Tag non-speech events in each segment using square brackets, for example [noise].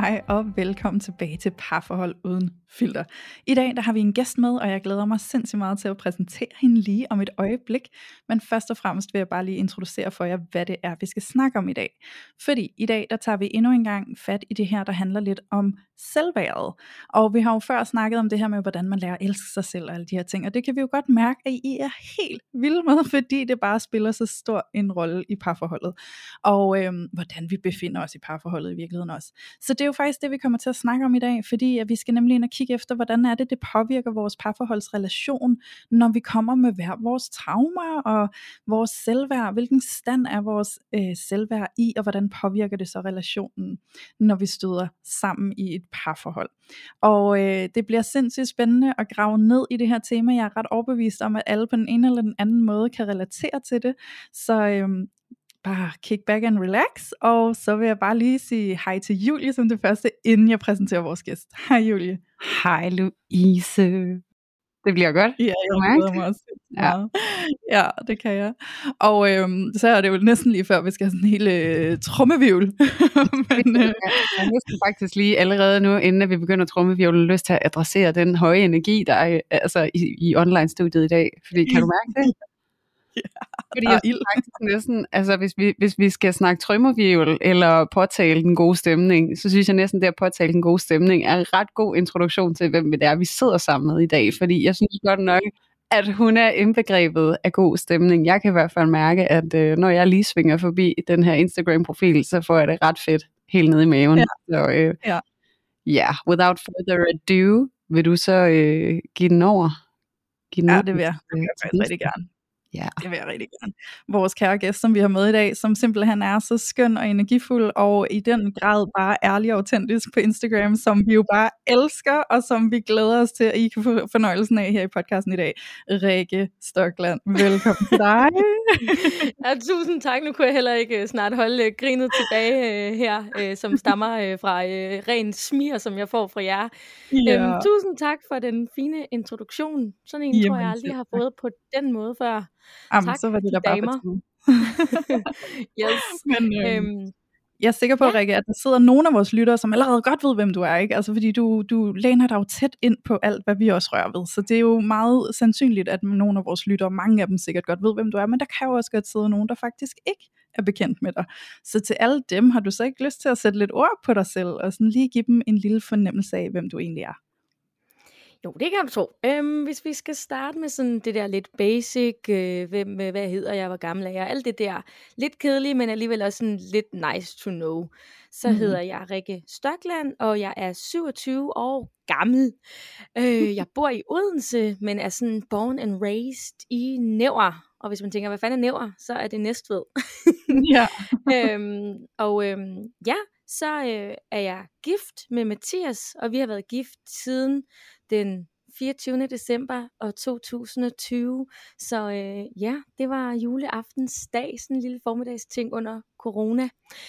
Hej og velkommen tilbage til Parforhold Uden Filter. I dag der har vi en gæst med, og jeg glæder mig sindssygt meget til at præsentere hende lige om et øjeblik. Men først og fremmest vil jeg bare lige introducere for jer, hvad det er, vi skal snakke om i dag. Fordi i dag der tager vi endnu en gang fat i det her, der handler lidt om selvværdet. Og vi har jo før snakket om det her med, hvordan man lærer at elske sig selv og alle de her ting. Og det kan vi jo godt mærke, at I er helt vilde med, [laughs] fordi det bare spiller så stor en rolle i parforholdet. Og øhm, hvordan vi befinder os i parforholdet i virkeligheden også. Så det er jo faktisk det, vi kommer til at snakke om i dag, fordi at vi skal nemlig ind og kigge efter, hvordan er det, det påvirker vores parforholdsrelation, når vi kommer med hver vores traumer og vores selvværd. Hvilken stand er vores øh, selvværd i, og hvordan påvirker det så relationen, når vi støder sammen i et parforhold. Og øh, det bliver sindssygt spændende at grave ned i det her tema. Jeg er ret overbevist om, at alle på den ene eller den anden måde kan relatere til det. Så øh, bare kick back and relax, og så vil jeg bare lige sige hej til Julie som det første, inden jeg præsenterer vores gæst. Hej Julie. Hej Louise. Det bliver godt. Ja, jeg glæder mig også meget. Ja, det kan jeg. Og øhm, så er det jo næsten lige før, vi skal have sådan en hel øh, trummevivl. [laughs] Men, øh, Jeg næsten faktisk lige allerede nu, inden at vi begynder trummevivlen, lyst til at adressere den høje energi, der er altså, i, i online-studiet i dag. Fordi kan du mærke det? [laughs] Ja, [laughs] Fordi jeg er ild. faktisk næsten, altså hvis vi, hvis vi skal snakke trømmervivl eller påtale den gode stemning, så synes jeg næsten, det at påtale den gode stemning er en ret god introduktion til, hvem det er, vi sidder sammen med i dag. Fordi jeg synes godt nok, at hun er indbegrebet af god stemning. Jeg kan i hvert fald mærke, at øh, når jeg lige svinger forbi den her Instagram-profil, så får jeg det ret fedt helt nede i maven. Ja. Så øh, Ja. ja, without further ado, vil du så øh, give den over? Give den Ja, det vil jeg. Det vil jeg rigtig gerne. Ja. Det vil jeg rigtig gerne. Vores kære gæst, som vi har med i dag, som simpelthen er så skøn og energifuld, og i den grad bare ærlig og autentisk på Instagram, som vi jo bare elsker, og som vi glæder os til, at I kan få fornøjelsen af her i podcasten i dag. Rikke Stokland, velkommen til dig. [laughs] Ja, tusind tak. Nu kunne jeg heller ikke øh, snart holde øh, grinet tilbage øh, her, som stammer fra ren smir, som jeg får fra jer. Ja. Øhm, tusind tak for den fine introduktion. Sådan en Jamen, tror jeg aldrig har fået på den måde før. Jamen, tak, så var det de da bare damer. på [laughs] yes. [laughs] Men, øhm, Øhm, Jeg er sikker på, Ja. Rikke, at der sidder nogle af vores lyttere, som allerede godt ved, hvem du er, ikke? Altså, fordi du, du læner dig jo tæt ind på alt, hvad vi også rører ved. Så det er jo meget sandsynligt, at nogle af vores lyttere, mange af dem sikkert godt ved, hvem du er, men der kan jo også godt sidde nogen, der faktisk ikke er bekendt med dig. Så til alle dem, har du så ikke lyst til at sætte lidt ord på dig selv, og sådan lige give dem en lille fornemmelse af, hvem du egentlig er? Jo, det kan du tro. Øhm, hvis vi skal starte med sådan det der lidt basic, øh, hvem, øh, hvad hedder jeg, hvor gammel er jeg, alt det der lidt kedelige, men alligevel også sådan lidt nice to know. Så mm. hedder jeg Rikke Stokland, og jeg er 27 år gammel. Øh, jeg bor i Odense, men er sådan born and raised i Næver. Og hvis man tænker, hvad fanden er Næver, så er det Næstved. Ja. [laughs] øhm, og øhm, ja, så øh, er jeg gift med Mathias, og vi har været gift siden den 24. december år 2020. Så øh, ja, det var juleaftens dag, sådan en lille formiddagsting under corona.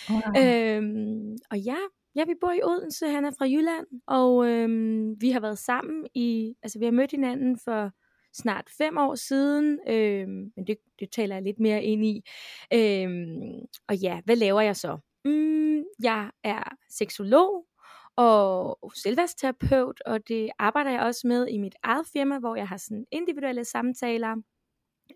Wow. Øhm, og ja, ja, vi bor i Odense, han er fra Jylland, og øhm, vi har været sammen i, altså vi har mødt hinanden for snart fem år siden, øhm, men det, det taler jeg lidt mere ind i. Øhm, og ja, hvad laver jeg så? Mm, jeg er seksolog og selvværdsterapeut, og det arbejder jeg også med i mit eget firma, hvor jeg har sådan individuelle samtaler.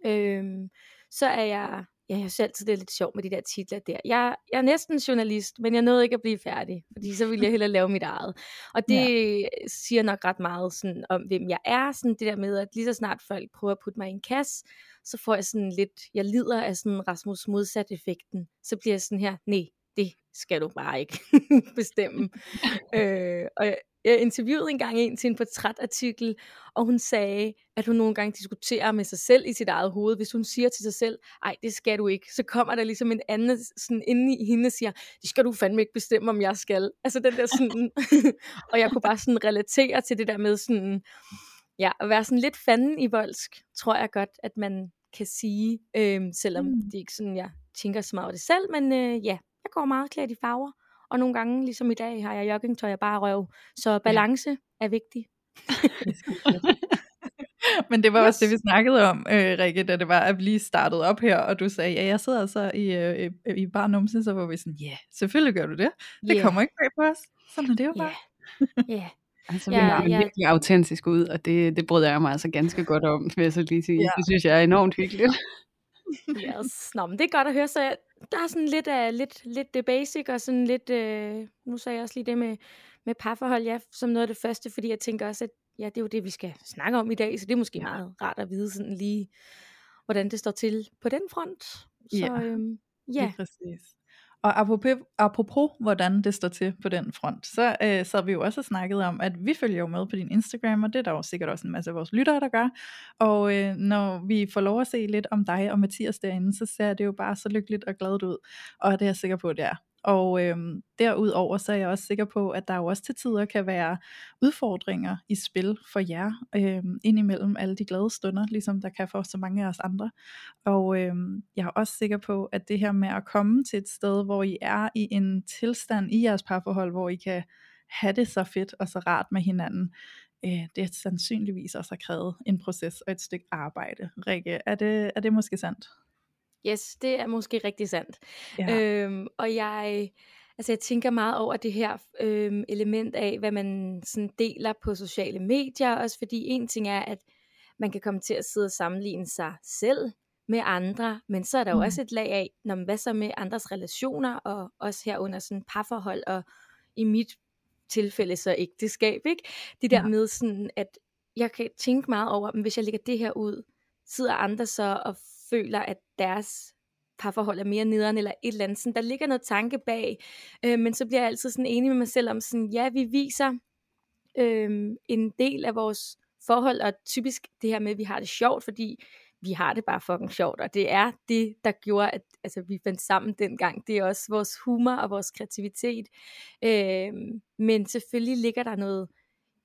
Øhm, så er jeg, ja, jeg synes altid, det er lidt sjovt med de der titler der. Jeg, jeg er næsten journalist, men jeg nåede ikke at blive færdig, fordi så ville jeg hellere lave mit eget. Og det ja. siger nok ret meget sådan, om, hvem jeg er. Sådan det der med, at lige så snart folk prøver at putte mig i en kasse, så får jeg sådan lidt, jeg lider af sådan Rasmus modsat effekten. Så bliver jeg sådan her, nej, det skal du bare ikke [laughs] bestemme. [laughs] øh, og jeg, jeg interviewede engang en til en portrætartikel, og hun sagde, at hun nogle gange diskuterer med sig selv i sit eget hoved. Hvis hun siger til sig selv, ej, det skal du ikke, så kommer der ligesom en anden sådan inde i hende og siger, det skal du fandme ikke bestemme, om jeg skal. Altså den der sådan, [laughs] og jeg kunne bare sådan relatere til det der med sådan, ja, at være sådan lidt fanden i voldsk, tror jeg godt, at man kan sige, øh, selvom mm. det ikke sådan, jeg tænker så meget over det selv, men øh, ja, jeg går meget klædt i farver, og nogle gange, ligesom i dag, har jeg joggingtøj og bare røv, så balance ja. er vigtig. [laughs] Men det var yes. også det, vi snakkede om, øh, Rikke, da det var, at vi lige startede op her, og du sagde, ja, jeg sidder altså i, øh, i bare numsen, så var vi sådan, ja, yeah, selvfølgelig gør du det. Det yeah. kommer ikke bag på os. Sådan er det jo bare. Ja. Yeah. Altså, vi ja, har ja. virkelig autentisk ud, og det, det bryder jeg mig altså ganske godt om, vil jeg så lige sige. Ja. Det synes jeg er enormt hyggeligt. yes. Nå, men det er godt at høre, så der er sådan lidt, uh, lidt, lidt det basic, og sådan lidt, uh, nu sagde jeg også lige det med, med parforhold, ja, som noget af det første, fordi jeg tænker også, at ja, det er jo det, vi skal snakke om i dag, så det er måske meget rart at vide sådan lige, hvordan det står til på den front. Så, ja, øhm, ja. Det præcis. Og apropos, apropos, hvordan det står til på den front, så, øh, så har vi jo også snakket om, at vi følger jo med på din Instagram, og det er der jo sikkert også en masse af vores lyttere, der gør. Og øh, når vi får lov at se lidt om dig og Mathias derinde, så ser det jo bare så lykkeligt og glad ud. Og det er jeg sikker på, at det er. Og øhm, derudover så er jeg også sikker på, at der jo også til tider kan være udfordringer i spil for jer, øhm, indimellem alle de glade stunder, ligesom der kan for så mange af os andre. Og øhm, jeg er også sikker på, at det her med at komme til et sted, hvor I er i en tilstand i jeres parforhold, hvor I kan have det så fedt og så rart med hinanden, øh, det er sandsynligvis også har krævet en proces og et stykke arbejde. Rikke, er det, er det måske sandt? Yes, det er måske rigtig sandt. Ja. Øhm, og jeg, altså jeg tænker meget over det her øhm, element af, hvad man sådan deler på sociale medier, også fordi en ting er, at man kan komme til at sidde og sammenligne sig selv med andre, men så er der jo mm. også et lag af, når man, hvad så med andres relationer, og også herunder sådan parforhold, og i mit tilfælde så ægteskab, ikke? Det der ja. med sådan, at jeg kan tænke meget over, hvis jeg lægger det her ud, sidder andre så og føler, at deres parforhold er mere nederen, eller et eller andet. Sådan, der ligger noget tanke bag, øh, men så bliver jeg altid sådan enig med mig selv om, sådan, ja, vi viser øh, en del af vores forhold, og typisk det her med, at vi har det sjovt, fordi vi har det bare fucking sjovt, og det er det, der gjorde, at altså, vi fandt sammen dengang. Det er også vores humor og vores kreativitet. Øh, men selvfølgelig ligger der noget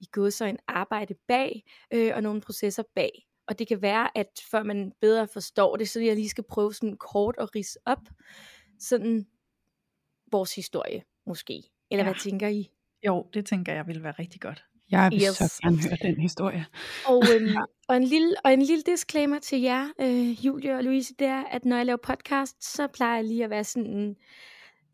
i gået så en arbejde bag, øh, og nogle processer bag. Og det kan være, at før man bedre forstår det, så jeg lige skal prøve sådan kort at rise op, sådan vores historie måske. Eller ja. hvad tænker I? Jo, det tænker jeg vil være rigtig godt. Jeg vil yes. så gerne høre den historie. Og, [laughs] øhm, og, en lille, og en lille disclaimer til jer, øh, Julie og Louise, det er, at når jeg laver podcast, så plejer jeg lige at være sådan,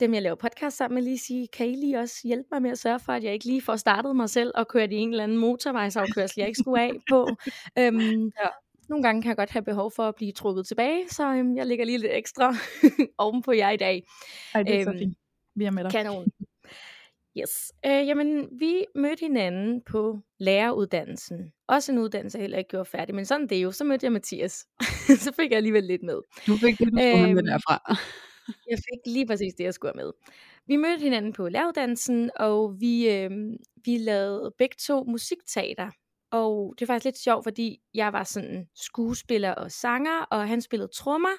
dem jeg laver podcast sammen med, lige sige, kan I lige også hjælpe mig med at sørge for, at jeg ikke lige får startet mig selv og kørt i en eller anden motorvejsafkørsel, jeg ikke skulle af på. [laughs] øhm, ja. Nogle gange kan jeg godt have behov for at blive trukket tilbage, så øhm, jeg lægger lige lidt ekstra [laughs] oven på jer i dag. Ej, det er øhm, så fint. Vi er med dig. Kanon. Yes. Øh, jamen, vi mødte hinanden på læreruddannelsen. Også en uddannelse, jeg heller ikke gjorde færdig, men sådan det er jo. Så mødte jeg Mathias. [laughs] så fik jeg alligevel lidt med. Du fik det, du skulle øhm, med derfra. Jeg fik lige præcis det, jeg skulle med. Vi mødte hinanden på læreruddannelsen, og vi, øh, vi lavede begge to musikteater. Og det var faktisk lidt sjovt, fordi jeg var sådan skuespiller og sanger, og han spillede trommer.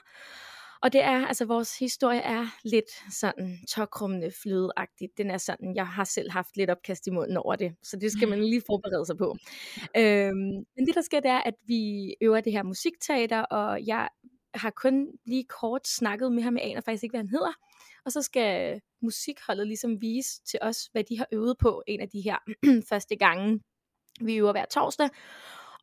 Og det er, altså vores historie er lidt sådan tokrummende flødeagtigt. Den er sådan, jeg har selv haft lidt opkast i munden over det, så det skal man lige forberede sig på. [laughs] Øhm, men det der sker, det er, at vi øver det her musikteater, og jeg har kun lige kort snakket med ham, jeg aner faktisk ikke, hvad han hedder. Og så skal musikholdet ligesom vise til os, hvad de har øvet på en af de her [clears throat] første gange, vi øver hver torsdag.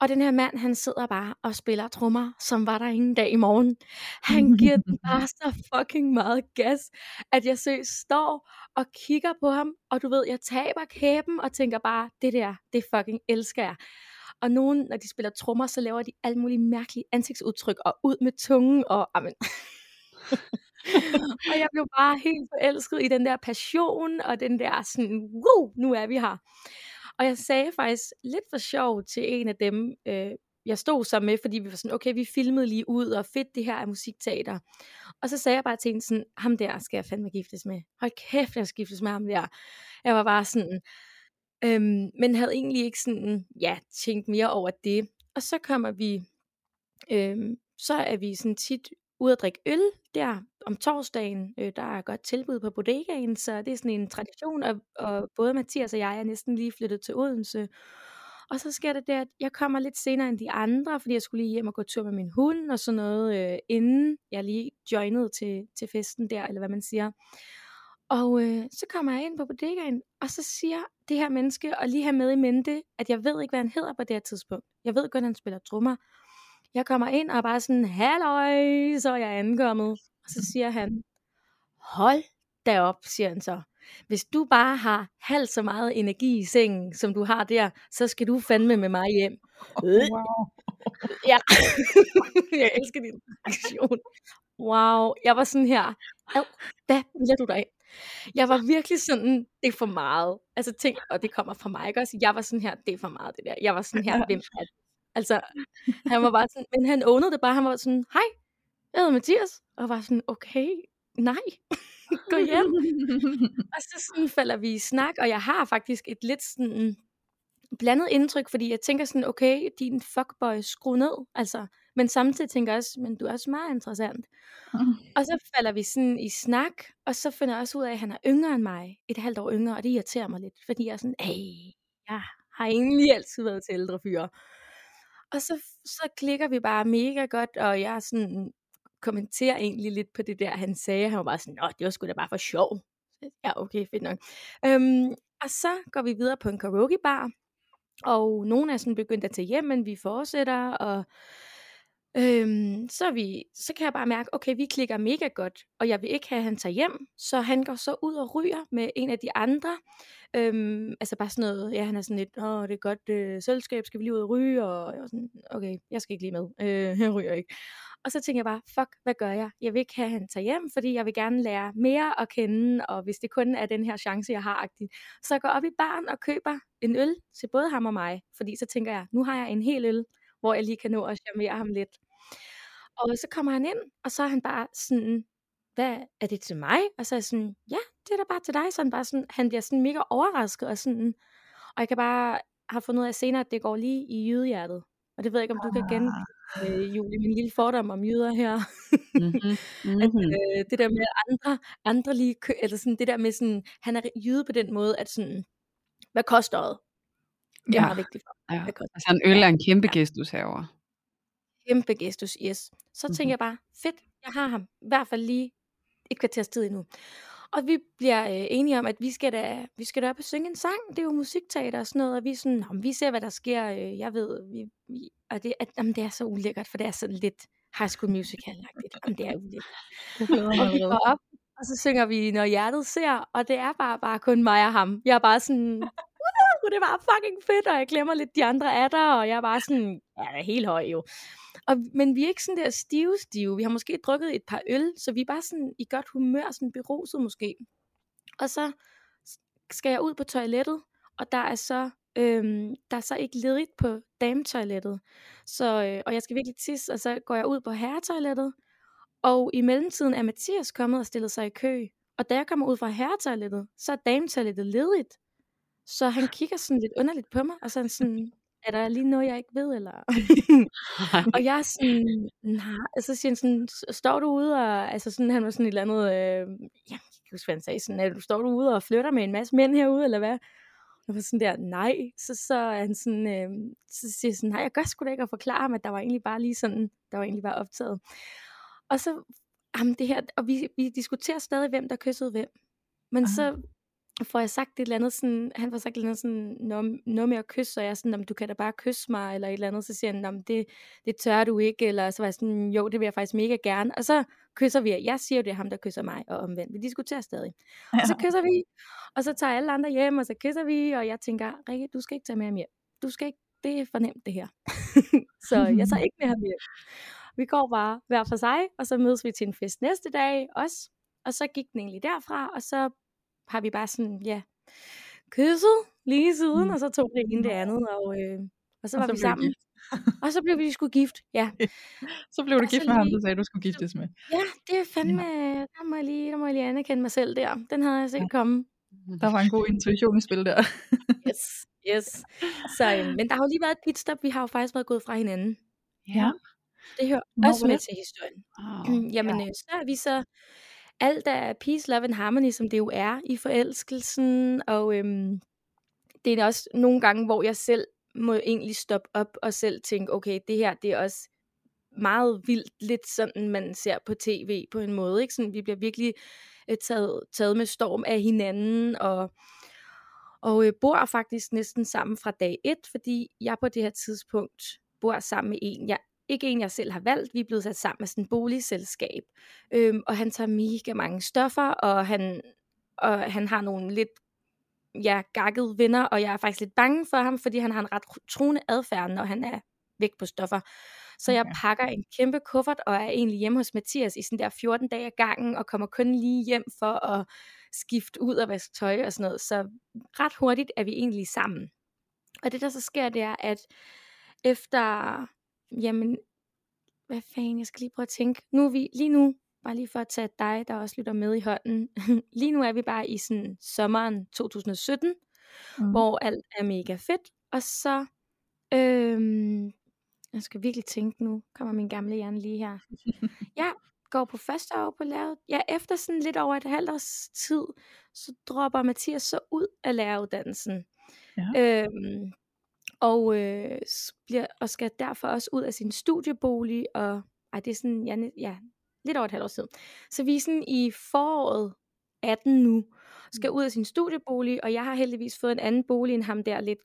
Og den her mand, han sidder bare og spiller trommer, som var der ingen dag i morgen. Han [laughs] giver den bare så fucking meget gas, at jeg seriøst står og kigger på ham, og du ved, jeg taber kæben og tænker bare, det der, det fucking elsker jeg. Og nogen, når de spiller trommer, så laver de alle mulige mærkelige ansigtsudtryk, og ud med tungen, og amen. [laughs] og jeg blev bare helt forelsket i den der passion, og den der sådan, wow, nu er vi her. Og jeg sagde faktisk lidt for sjov til en af dem, øh, jeg stod så med, fordi vi var sådan, okay, vi filmede lige ud, og fedt, det her er musikteater. Og så sagde jeg bare til en sådan, ham der skal jeg fandme giftes med. Hold kæft, jeg skal giftes med ham der. Jeg var bare sådan, øhm, men havde egentlig ikke sådan, ja, tænkt mere over det. Og så kommer vi, øhm, så er vi sådan tit ude at drikke øl der om torsdagen. Øh, der er godt tilbud på bodegaen, så det er sådan en tradition, og, og både Mathias og jeg er næsten lige flyttet til Odense. Og så sker det der, at jeg kommer lidt senere end de andre, fordi jeg skulle lige hjem og gå tur med min hund og sådan noget, øh, inden jeg lige joinede til, til festen der, eller hvad man siger. Og øh, så kommer jeg ind på bodegaen, og så siger det her menneske, og lige have med i mente, at jeg ved ikke, hvad han hedder på det her tidspunkt. Jeg ved kun, at han spiller trommer. Jeg kommer ind og er bare sådan, halløj, så er jeg ankommet. Og så siger han, hold da op, siger han så. Hvis du bare har halv så meget energi i sengen, som du har der, så skal du fandme med mig hjem. Wow. ja, [laughs] jeg elsker din reaktion. Wow, jeg var sådan her, hvad vil du dig Jeg var virkelig sådan, det er for meget. Altså tænk, og det kommer fra mig, ikke også? Jeg var sådan her, det er for meget det der. Jeg var sådan her, hvem er det? Altså, han var bare sådan, men han ownede det bare, han var sådan, hej, jeg hedder Mathias. Og var sådan, okay, nej, [laughs] gå hjem. og så sådan falder vi i snak, og jeg har faktisk et lidt sådan blandet indtryk, fordi jeg tænker sådan, okay, din fuckboy, skru ned, altså, men samtidig tænker jeg også, men du er også meget interessant. Mm. Og så falder vi sådan i snak, og så finder jeg også ud af, at han er yngre end mig, et halvt år yngre, og det irriterer mig lidt, fordi jeg er sådan, hey, jeg har egentlig altid været til ældre fyre. Og så, så klikker vi bare mega godt, og jeg sådan kommenterer egentlig lidt på det der, han sagde. Han var bare sådan, Nå, det var sgu da bare for sjov. Ja, okay, fedt nok. Øhm, og så går vi videre på en karaoke bar, og nogen er sådan begyndt at tage hjem, men vi fortsætter, og øhm, så, vi, så kan jeg bare mærke, okay, vi klikker mega godt, og jeg vil ikke have, at han tager hjem, så han går så ud og ryger med en af de andre, øhm, altså bare sådan noget, ja, han er sådan lidt, åh, det er godt øh, selskab, skal vi lige ud og ryge, og jeg var sådan, okay, jeg skal ikke lige med, [laughs] øh, jeg ryger ikke. Og så tænker jeg bare, fuck, hvad gør jeg? Jeg vil ikke have, at han tager hjem, fordi jeg vil gerne lære mere at kende, og hvis det kun er den her chance, jeg har, så jeg går op i baren og køber en øl til både ham og mig, fordi så tænker jeg, nu har jeg en hel øl, hvor jeg lige kan nå at charmere ham lidt. Og så kommer han ind, og så er han bare sådan, hvad er det til mig? Og så er jeg sådan, ja, det er da bare til dig. Så han, bare sådan, han bliver sådan mega overrasket, og sådan, og jeg kan bare have fundet ud af senere, at det går lige i jydehjertet. Og det ved jeg ikke, om du kan gen, øh, Julie, min lille fordom om jyder her. mm-hmm. [laughs] at, mm-hmm. øh, det der med andre, andre lige, kø, eller sådan det der med sådan, han er jyde på den måde, at sådan, hvad koster det? Det er ja. meget vigtigt for ja. Altså en øl er en kæmpe gestus herover. Kæmpe gestus, yes. Så mm-hmm. tænker jeg bare, fedt, jeg har ham i hvert fald lige et kvarters tid endnu. Og vi bliver øh, enige om, at vi skal, da, vi skal da op og synge en sang. Det er jo musikteater og sådan noget. Og vi, er sådan, om vi ser, hvad der sker. Øh, jeg ved, vi, vi, og det, at, jamen, det er så ulækkert, for det er sådan lidt High School Musical-agtigt. Jamen, det er ulækkert. og vi går op, og så synger vi, når hjertet ser. Og det er bare, bare kun mig og ham. Jeg er bare sådan, det var fucking fedt, og jeg glemmer lidt de andre af der, og jeg var sådan, ja, jeg er helt høj jo. Og, men vi er ikke sådan der stive stive. Vi har måske drukket et par øl, så vi er bare sådan i godt humør, sådan beruset måske. Og så skal jeg ud på toilettet, og der er så øhm, der er så ikke ledigt på dametoilettet. Så, øh, og jeg skal virkelig tisse, og så går jeg ud på herretoilettet. Og i mellemtiden er Mathias kommet og stillet sig i kø. Og da jeg kommer ud fra herretoilettet, så er dametoilettet ledigt. Så han kigger sådan lidt underligt på mig, og så er han sådan, er der lige noget, jeg ikke ved, eller? [laughs] og jeg er sådan, nej, og så siger han sådan, står du ude, og altså sådan, han var sådan et eller andet, øh, ja, jeg kan huske, hvad han sagde, sådan, du, står du ude og flytter med en masse mænd herude, eller hvad? Jeg var sådan der, nej, så, så er han sådan, øh, så siger jeg sådan, nej, jeg gør sgu da ikke at forklare ham, at der var egentlig bare lige sådan, der var egentlig bare optaget. Og så, jamen det her, og vi, vi diskuterer stadig, hvem der kyssede hvem. Men Aha. så får jeg sagt et eller andet sådan, han får sagt et eller andet sådan, noget, noget med at kysse, og jeg er sådan, du kan da bare kysse mig, eller et eller andet, så siger han, det, det tør du ikke, eller så var jeg sådan, jo, det vil jeg faktisk mega gerne, og så kysser vi, jeg siger jo, det er ham, der kysser mig, og omvendt, vi diskuterer stadig, og så kysser vi, og så tager alle andre hjem, og så kysser vi, og jeg tænker, Rikke, du skal ikke tage med ham hjem, du skal ikke, det er for nemt det her, [laughs] så jeg tager ikke med ham hjem, vi går bare hver for sig, og så mødes vi til en fest næste dag også, og så gik den egentlig derfra, og så har vi bare sådan, ja, kysset lige siden, mm. og så tog det ene det andet, og, øh, og så og var så vi sammen. [laughs] og så blev vi sgu gift, ja. så blev du Og gift med ham, lige- du sagde, du skulle giftes med. Ja, det er fandme, der må jeg lige, der må jeg lige anerkende mig selv der. Den havde jeg set Ja. komme. Der var en god intuition i spil der. Yes, yes. Så, øhm, men der har jo lige været et pitstop, vi har jo faktisk været gået fra hinanden. Ja. Det hører også med det? til historien. Wow. Jamen, øh, så er vi så alt er peace, love and harmony, som det jo er i forelskelsen, og øhm, det er også nogle gange, hvor jeg selv må egentlig stoppe op og selv tænke, okay, det her, det er også meget vildt, lidt sådan, man ser på tv på en måde, ikke? Sådan, vi bliver virkelig øh, taget, taget med storm af hinanden, og, og øh, bor faktisk næsten sammen fra dag et, fordi jeg på det her tidspunkt bor sammen med en, jeg ikke en, jeg selv har valgt. Vi er blevet sat sammen med sådan et boligselskab. Øhm, og han tager mega mange stoffer, og han, og han har nogle lidt ja, gakkede venner, og jeg er faktisk lidt bange for ham, fordi han har en ret truende adfærd, når han er væk på stoffer. Så jeg Okay. pakker en kæmpe kuffert, og er egentlig hjemme hos Mathias i sådan der 14 dage ad gangen, og kommer kun lige hjem for at skifte ud og vaske tøj og sådan noget. Så ret hurtigt er vi egentlig sammen. Og det der så sker, det er, at efter, jamen, hvad fanden, jeg skal lige prøve at tænke. Nu er vi, lige nu, bare lige for at tage dig, der også lytter med i hånden. [laughs] lige nu er vi bare i sådan sommeren 2017, Mm. hvor alt er mega fedt. Og så, øhm, jeg skal virkelig tænke nu, kommer min gamle hjerne lige her. [laughs] Jeg går på første år på lærer. Ja, efter sådan lidt over et halvt års tid, så dropper Mathias så ud af læreruddannelsen. Ja. Øhm, og, øh, bliver, og skal derfor også ud af sin studiebolig, og ej, det er sådan, ja, ja, lidt over et halvt år siden. Så vi er sådan i foråret 18 nu, skal ud af sin studiebolig, og jeg har heldigvis fået en anden bolig end ham der lidt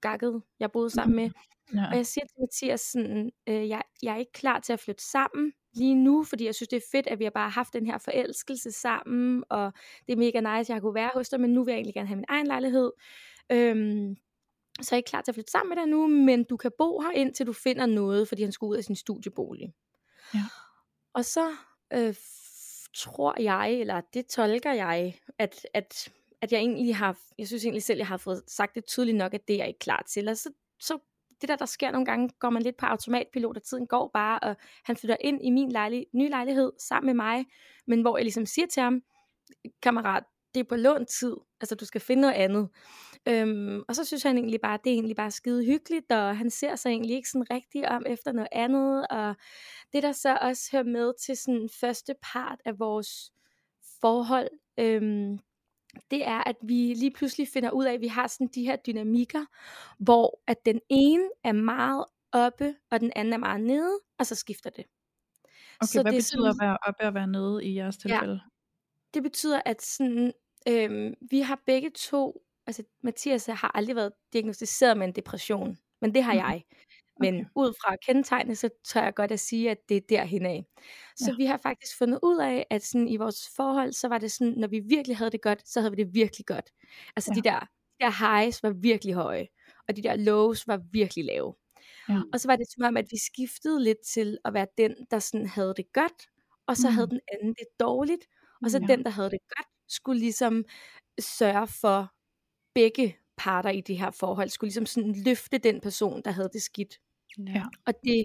gakket, jeg boede sammen med. Ja. Og jeg siger til Mathias sådan, øh, jeg, jeg er ikke klar til at flytte sammen lige nu, fordi jeg synes, det er fedt, at vi har bare haft den her forelskelse sammen, og det er mega nice, at jeg kunne være hos dig, men nu vil jeg egentlig gerne have min egen lejlighed. Øhm, så er jeg ikke klar til at flytte sammen med dig nu, men du kan bo her indtil du finder noget, fordi han skal ud af sin studiebolig. Ja. Og så øh, tror jeg, eller det tolker jeg, at, at, at jeg egentlig har, jeg synes egentlig selv, jeg har fået sagt det tydeligt nok, at det er jeg ikke klar til. Og så, så det der, der sker nogle gange, går man lidt på automatpilot, og tiden går bare, og han flytter ind i min lejlig, nye lejlighed sammen med mig, men hvor jeg ligesom siger til ham, kammerat, det er på lånt tid, altså du skal finde noget andet. Øhm, og så synes han egentlig bare, at det er egentlig bare skide hyggeligt, og han ser sig egentlig ikke sådan rigtig om efter noget andet, og det der så også hører med til sådan første part af vores forhold, øhm, det er, at vi lige pludselig finder ud af, at vi har sådan de her dynamikker, hvor at den ene er meget oppe, og den anden er meget nede, og så skifter det. Okay, så hvad det er betyder at sådan- være oppe og være nede i jeres tilfælde? Det betyder, at sådan, øhm, vi har begge to, altså Mathias har aldrig været diagnostiseret med en depression, men det har Mhm. jeg. Men Okay. ud fra kendetegne, så tør jeg godt at sige, at det er derhen af. Så Ja. vi har faktisk fundet ud af, at sådan i vores forhold, så var det sådan, når vi virkelig havde det godt, så havde vi det virkelig godt. Altså Ja. de, der, de der highs var virkelig høje, og de der lows var virkelig lave. Ja. Og så var det som om, at vi skiftede lidt til at være den, der sådan havde det godt, og så havde Mhm. den anden det dårligt, og så Ja. den, der havde det godt, skulle ligesom sørge for begge parter i det her forhold, skulle ligesom sådan løfte den person, der havde det skidt. Ja. Og det,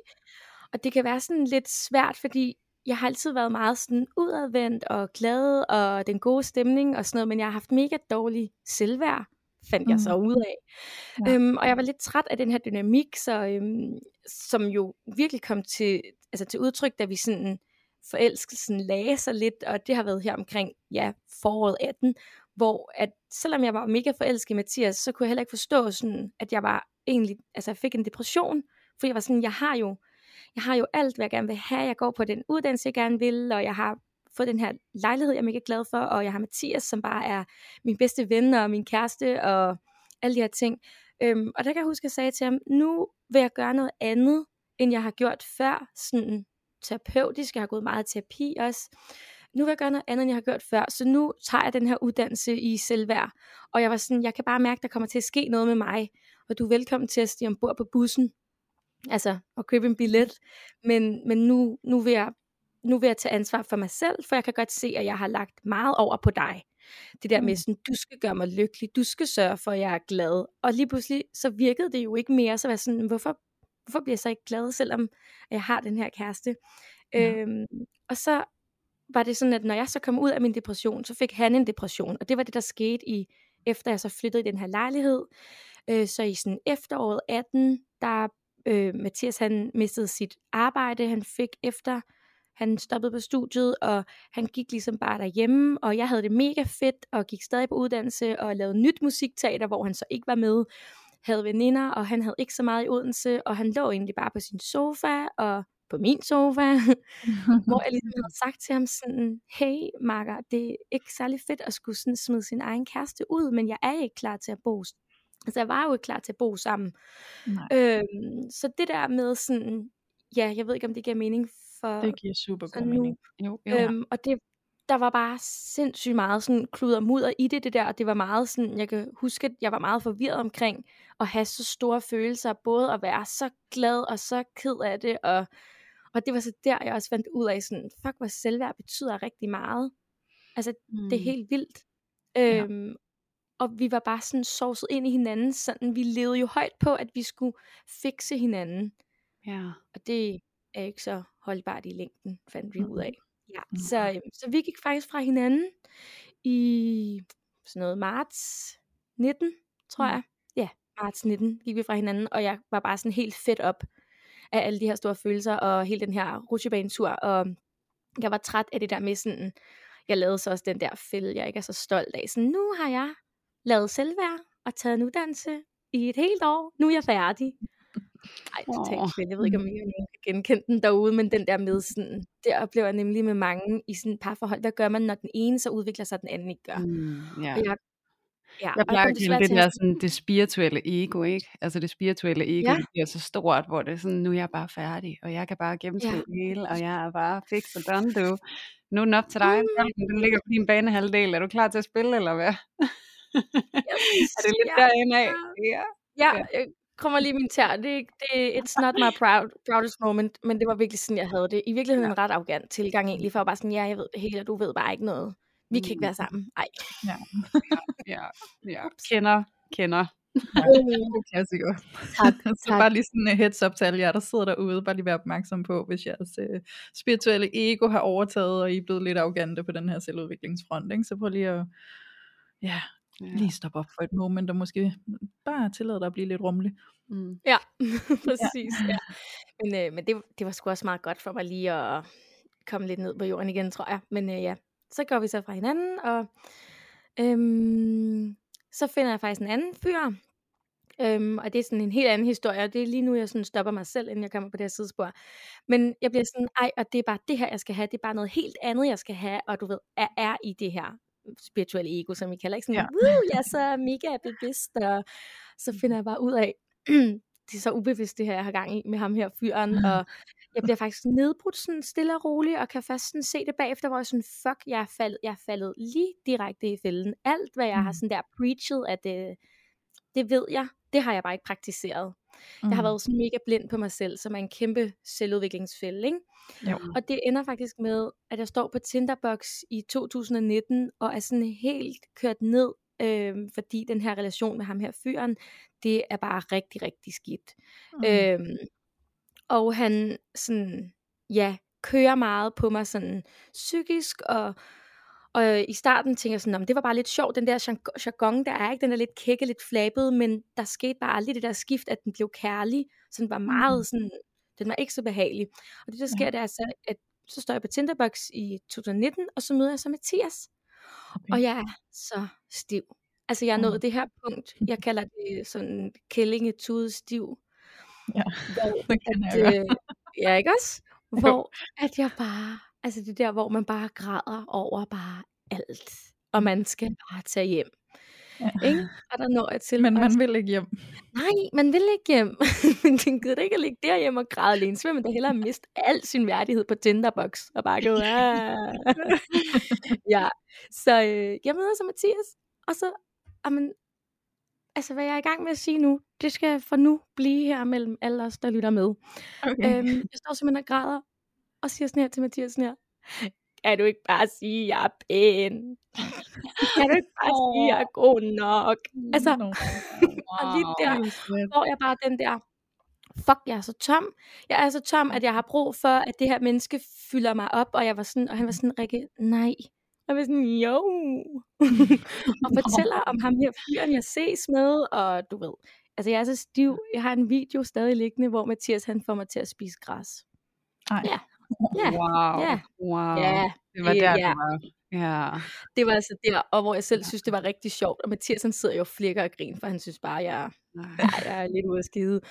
og det kan være sådan lidt svært, fordi jeg har altid været meget sådan udadvendt og glad og den gode stemning og sådan noget, men jeg har haft mega dårlig selvværd, fandt mm. jeg så ud af. Ja. Ja. Øhm, og jeg var lidt træt af den her dynamik, så, øhm, som jo virkelig kom til, altså til udtryk, da vi sådan forelskelsen lagde sig lidt, og det har været her omkring, ja, foråret 18, hvor at selvom jeg var mega forelsket i Mathias, så kunne jeg heller ikke forstå sådan, at jeg var egentlig, altså jeg fik en depression, for jeg var sådan, jeg har jo, jeg har jo alt, hvad jeg gerne vil have, jeg går på den uddannelse, jeg gerne vil, og jeg har fået den her lejlighed, jeg er mega glad for, og jeg har Mathias, som bare er min bedste ven, og min kæreste, og alle de her ting. Øhm, og der kan jeg huske, at jeg sagde til ham, nu vil jeg gøre noget andet, end jeg har gjort før, sådan terapeutisk, jeg har gået meget i terapi også, nu vil jeg gøre noget andet, end jeg har gjort før, så nu tager jeg den her uddannelse i selvværd, og jeg var sådan, jeg kan bare mærke, der kommer til at ske noget med mig, og du er velkommen til at stige ombord på bussen, altså at købe en billet, men, men nu, nu, vil jeg, nu vil jeg tage ansvar for mig selv, for jeg kan godt se, at jeg har lagt meget over på dig. Det der med sådan, du skal gøre mig lykkelig, du skal sørge for, at jeg er glad. Og lige pludselig, så virkede det jo ikke mere, så var jeg sådan, hvorfor, hvorfor bliver jeg så ikke glad, selvom jeg har den her kæreste? Ja. Øhm, og så var det sådan, at når jeg så kom ud af min depression, så fik han en depression, og det var det, der skete i, efter jeg så flyttede i den her lejlighed. Øh, så i sådan efteråret 18, der øh, Mathias han mistede sit arbejde, han fik efter han stoppede på studiet, og han gik ligesom bare derhjemme, og jeg havde det mega fedt, og gik stadig på uddannelse, og lavede nyt musikteater, hvor han så ikke var med, havde veninder, og han havde ikke så meget i Odense, og han lå egentlig bare på sin sofa, og på min sofa, [laughs] hvor jeg ligesom havde [laughs] sagt til ham sådan, hey Marker, det er ikke særlig fedt at skulle sådan smide sin egen kæreste ud, men jeg er ikke klar til at bo Altså jeg var jo ikke klar til at bo sammen. Nej. Øhm, så det der med sådan, ja, jeg ved ikke om det giver mening for Det giver super god nu, mening. Jo, jo. øhm, og det, der var bare sindssygt meget sådan kluder mudder i det, det der, og det var meget sådan, jeg kan huske, at jeg var meget forvirret omkring at have så store følelser, både at være så glad og så ked af det, og, og det var så der, jeg også fandt ud af sådan, fuck, hvad selvværd betyder rigtig meget. Altså, mm. det er Mm. helt vildt. Ja. Øhm, og vi var bare sådan sovset ind i hinanden, sådan, vi levede jo højt på, at vi skulle fikse hinanden. Ja. Og det er ikke så holdbart i længden, fandt vi ud af. Ja. Mhm. Så, øhm, så vi gik faktisk fra hinanden i sådan noget marts 19, tror Mm. jeg. Ja, marts 19 gik vi fra hinanden, og jeg var bare sådan helt fedt op af alle de her store følelser, og hele den her rutsjebanetur, og jeg var træt af det der med sådan, jeg lavede så også den der fælde, jeg ikke er så stolt af. Så nu har jeg lavet selvværd og taget en uddannelse i et helt år. Nu er jeg færdig. Ej, totalt fedt. Jeg ved ikke, om I nogen kan genkende den derude, men den der med sådan, det oplever jeg nemlig med mange i sådan et parforhold. Hvad gør man, når den ene så udvikler sig, den anden ikke gør? Mm, ja. Og jeg, ja, Jeg plejer at kalde det der sådan, det spirituelle ego, ikke? Altså det spirituelle ego, Ja. bliver så stort, hvor det er sådan, nu er jeg bare færdig, og jeg kan bare gennemskue Ja. det hele, og jeg er bare fix og done, du. Nu er den op til dig, bolden, den ligger på din banehalvdel. Er du klar til at spille, eller hvad? [laughs] er det lidt ja, derinde af? Ja. Ja, Ja. jeg kommer lige min tær. Det, er det, it's not my proud, proudest moment, men det var virkelig sådan, jeg havde det. I virkeligheden en ret arrogant tilgang egentlig, for at bare sådan, ja, jeg ved det hele, og du ved bare ikke noget. Vi kan ikke være sammen. Ej. Ja, ja. Kender, kender. [laughs] God klassiker. Tak, [laughs] så tak. bare lige sådan en heads up til alle jer, der sidder derude. Bare lige være opmærksom på, hvis jeres øh, spirituelle ego har overtaget, og I er blevet lidt arrogante på den her selvudviklingsfront. Ikke? Så prøv lige at ja, Ja. lige stoppe op for et moment, og måske bare tillade dig at blive lidt rummelig. Mm. Ja, [laughs] præcis. Ja. Men, øh, men det, det var sgu også meget godt for mig lige at komme lidt ned på jorden igen, tror jeg. Men øh, ja, så går vi så fra hinanden, og øhm, så finder jeg faktisk en anden fyr. Øhm, og det er sådan en helt anden historie, og det er lige nu, jeg sådan stopper mig selv, inden jeg kommer på det her sidespor. Men jeg bliver sådan, ej, og det er bare det her, jeg skal have, det er bare noget helt andet, jeg skal have, og du ved, er, er i det her spirituelle ego, som vi kalder, ikke sådan, Ja. ja. Woo, jeg er så mega bevidst, og så finder jeg bare ud af, [clears throat] det er så ubevidst det her, jeg har gang i med ham her fyren, og jeg bliver faktisk nedbrudt sådan stille og roligt, og kan først sådan se det bagefter, hvor jeg sådan, fuck, jeg er faldet, jeg er faldet lige direkte i fælden. Alt, hvad jeg har Mm. sådan der preachet, at det, det ved jeg, det har jeg bare ikke praktiseret. Jeg har Mm. været sådan mega blind på mig selv, som er en kæmpe selvudviklingsfælde, ikke? Jo. Og det ender faktisk med, at jeg står på Tinderbox i 2019, og er sådan helt kørt ned, øh, fordi den her relation med ham her fyren, det er bare rigtig, rigtig skidt. Mm. Øhm, og han sådan, ja, kører meget på mig sådan psykisk, og, og i starten tænker jeg sådan, "Nå, men det var bare lidt sjovt, den der jarg- jargon, der er ikke, den er lidt kække, lidt flabet, men der skete bare aldrig det der skift, at den blev kærlig, så den var meget sådan, den var ikke så behagelig. Og det der sker, Ja. det er så, at så står jeg på Tinderbox i 2019, og så møder jeg så Mathias, Okay. og jeg er så stiv. Altså jeg er Mm. nået det her punkt, jeg kalder det sådan kællingetude stiv, Ja, [laughs] hvor det kan at, jeg øh, ja, ikke også? [laughs] Jo. Hvor at jeg bare, altså det der, hvor man bare græder over bare alt, og man skal bare tage hjem, Ja. ikke? Og der når jeg til, Men man vil ikke hjem. nej, man vil ikke hjem, [laughs] men den gider ikke at ligge derhjemme og græde alene, så vil man da hellere miste al sin værdighed på Tinderbox, og bare gå, "Ah." ja, så øh, jeg møder så Mathias, og så, amen, altså hvad jeg er i gang med at sige nu, det skal for nu blive her mellem alle os, der lytter med. Okay. Øhm, jeg står simpelthen og græder, og siger sådan her til Mathias sådan her, kan du ikke bare sige, at jeg er pæn? kan du ikke bare sige, at jeg er god nok? Altså, og lige der får jeg bare den der, fuck, jeg er så tom. Jeg er så tom, at jeg har brug for, at det her menneske fylder mig op. Og jeg var sådan, og han var sådan, Rikke, nej. Og jeg var sådan, jo. [laughs] og fortæller om ham her fyren, jeg ses med, og du ved. Altså, jeg er så stiv. Jeg har en video stadig liggende, hvor Mathias, han får mig til at spise græs. Ej. Ja. [laughs] Ja. Wow. Ja. wow. Ja, Det var der, ja. du var. Ja. Det var altså der, og hvor jeg selv synes, det var rigtig sjovt. Og Mathias, han sidder jo flikker og griner, for han synes bare, jeg, Nej. jeg er lidt ude af skide.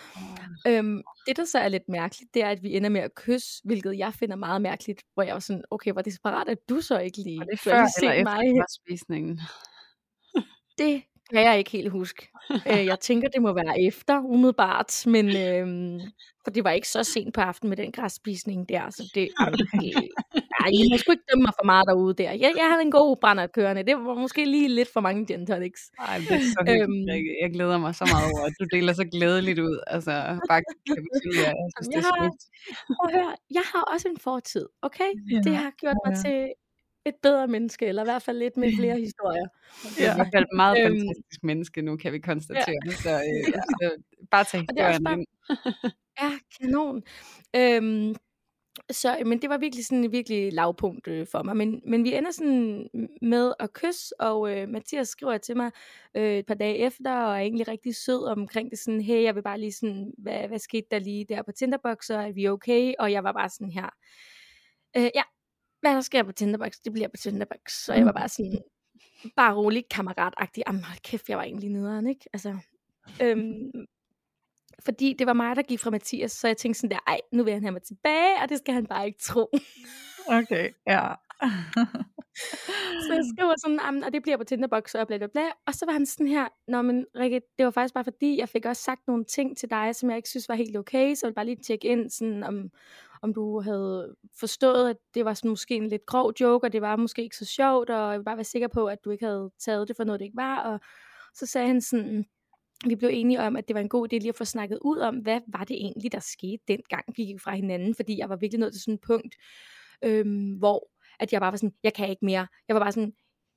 Øhm, det, der så er lidt mærkeligt, det er, at vi ender med at kysse, hvilket jeg finder meget mærkeligt, hvor jeg var sådan, okay, hvor desperat er du så ikke lige? Var det Du før set eller efter mig. græsspisningen? Det kan jeg ikke helt huske. øh, jeg tænker, det må være efter, umiddelbart, men øhm, for det var ikke så sent på aftenen med den græsspisning der, så det, det [laughs] ej, jeg må sgu ikke dømme mig for meget derude der. Jeg, jeg havde en god brændert kørende. Det var måske lige lidt for mange gin tonics. Ej, det er så hyggeligt, Øhm. Jeg glæder mig så meget over, at du deler så glædeligt ud. Altså, bare kapitulerer. Jeg synes, det Jeg er har- smukt. Prøv at høre, jeg har også en fortid, okay? Ja. Det har gjort mig Ja. til et bedre menneske, eller i hvert fald lidt med flere historier. Det er i hvert fald et meget Øhm. fantastisk menneske nu, kan vi konstatere. Så, øh, [laughs] så bare tag Og det er også historien bare- ind. Ja, kanon. Øhm, så, men det var virkelig sådan et virkelig lavpunkt øh, for mig. Men, men vi ender sådan med at kysse, og øh, Mathias skriver til mig øh, et par dage efter, og er egentlig rigtig sød omkring det. Sådan, hey, jeg vil bare lige sådan, hvad, hvad skete der lige der på Tinderbox, og er vi okay? Og jeg var bare sådan her, øh, ja, hvad der sker på Tinderbox, det bliver på Tinderbox. Så jeg var bare sådan, bare rolig kammeratagtig. Jamen hold kæft, jeg var egentlig nederen, ikke? Altså, øhm, fordi det var mig, der gik fra Mathias, så jeg tænkte sådan der, ej, nu vil han have mig tilbage, og det skal han bare ikke tro. Okay, ja. Så jeg skriver sådan, "Jamen, og det bliver på Tinderbox, og bla bla bla. Og så var han sådan her, Nå, men Rikke, det var faktisk bare fordi, jeg fik også sagt nogle ting til dig, som jeg ikke synes var helt okay, så jeg ville bare lige tjekke ind, sådan, om, om du havde forstået, at det var sådan måske en lidt grov joke, og det var måske ikke så sjovt, og jeg vil bare være sikker på, at du ikke havde taget det for noget, det ikke var. Og så sagde han sådan, vi blev enige om, at det var en god idé lige at få snakket ud om, hvad var det egentlig, der skete dengang, vi gik fra hinanden, fordi jeg var virkelig nået til sådan et punkt, øhm, hvor at jeg bare var sådan, jeg kan ikke mere. Jeg var bare sådan,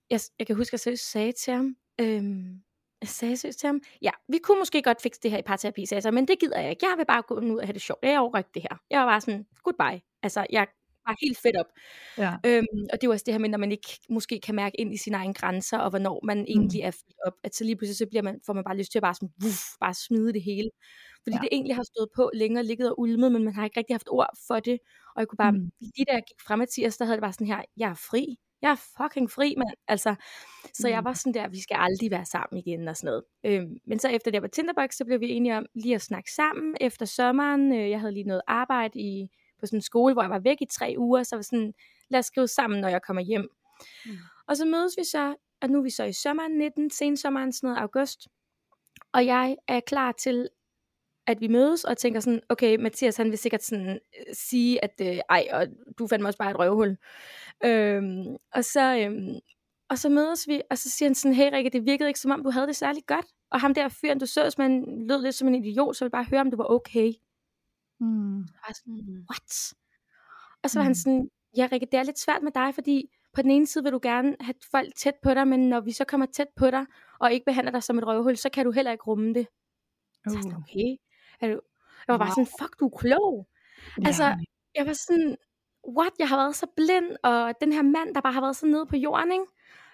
jeg, jeg kan huske, at jeg seriøst sagde til ham, øhm, jeg sagde seriøst til ham, ja, vi kunne måske godt fikse det her i parterapi, sagde jeg så, men det gider jeg ikke. Jeg vil bare gå ud og have det sjovt. Jeg overgår ikke det her. Jeg var bare sådan, goodbye. Altså, jeg var helt fedt op. ja. Øhm, og det var også det her med, når man ikke måske kan mærke ind i sine egne grænser, og hvornår man egentlig er fyldt op, at så lige pludselig så bliver man, får man bare lyst til at bare, sådan, wuff, bare smide det hele. Fordi Ja. det egentlig har stået på længere, ligget og ulmet, men man har ikke rigtig haft ord for det. Og jeg kunne bare, Mm. mm. lige da jeg gik fra Mathias, der havde det bare sådan her, jeg er fri. Jeg er fucking fri, mand. Altså, så jeg Mm. var sådan der, vi skal aldrig være sammen igen og sådan noget. Øhm, men så efter det var Tinderbox, så blev vi enige om lige at snakke sammen efter sommeren. Øh, jeg havde lige noget arbejde i, på sådan en skole, hvor jeg var væk i tre uger, så var sådan, lad os skrive sammen, når jeg kommer hjem. Mm. Og så mødes vi så, og nu er vi så i sommeren 19, sensommeren, sådan noget august. Og jeg er klar til, at vi mødes, og tænker sådan, okay, Mathias, han vil sikkert sådan øh, sige, at øh, ej, og du fandt mig også bare et røvhul. Øhm, og så... Øhm, og så mødes vi, og så siger han sådan, hey Rikke, det virkede ikke som om, du havde det særlig godt. Og ham der fyren, du så, som han lød lidt som en idiot, så jeg vil bare høre, om du var okay. Mm. Jeg var sådan, what? Og så var han Mm. sådan, ja Rikke, det er lidt svært med dig, fordi på den ene side vil du gerne have folk tæt på dig, men når vi så kommer tæt på dig, og ikke behandler dig som et røvhul, så kan du heller ikke rumme det. Så jeg sådan, Uh. okay. Er du... Jeg var bare Wow. sådan, fuck, du er klog. Altså, Ja. jeg var sådan, what, jeg har været så blind, og den her mand, der bare har været så nede på jorden, ikke?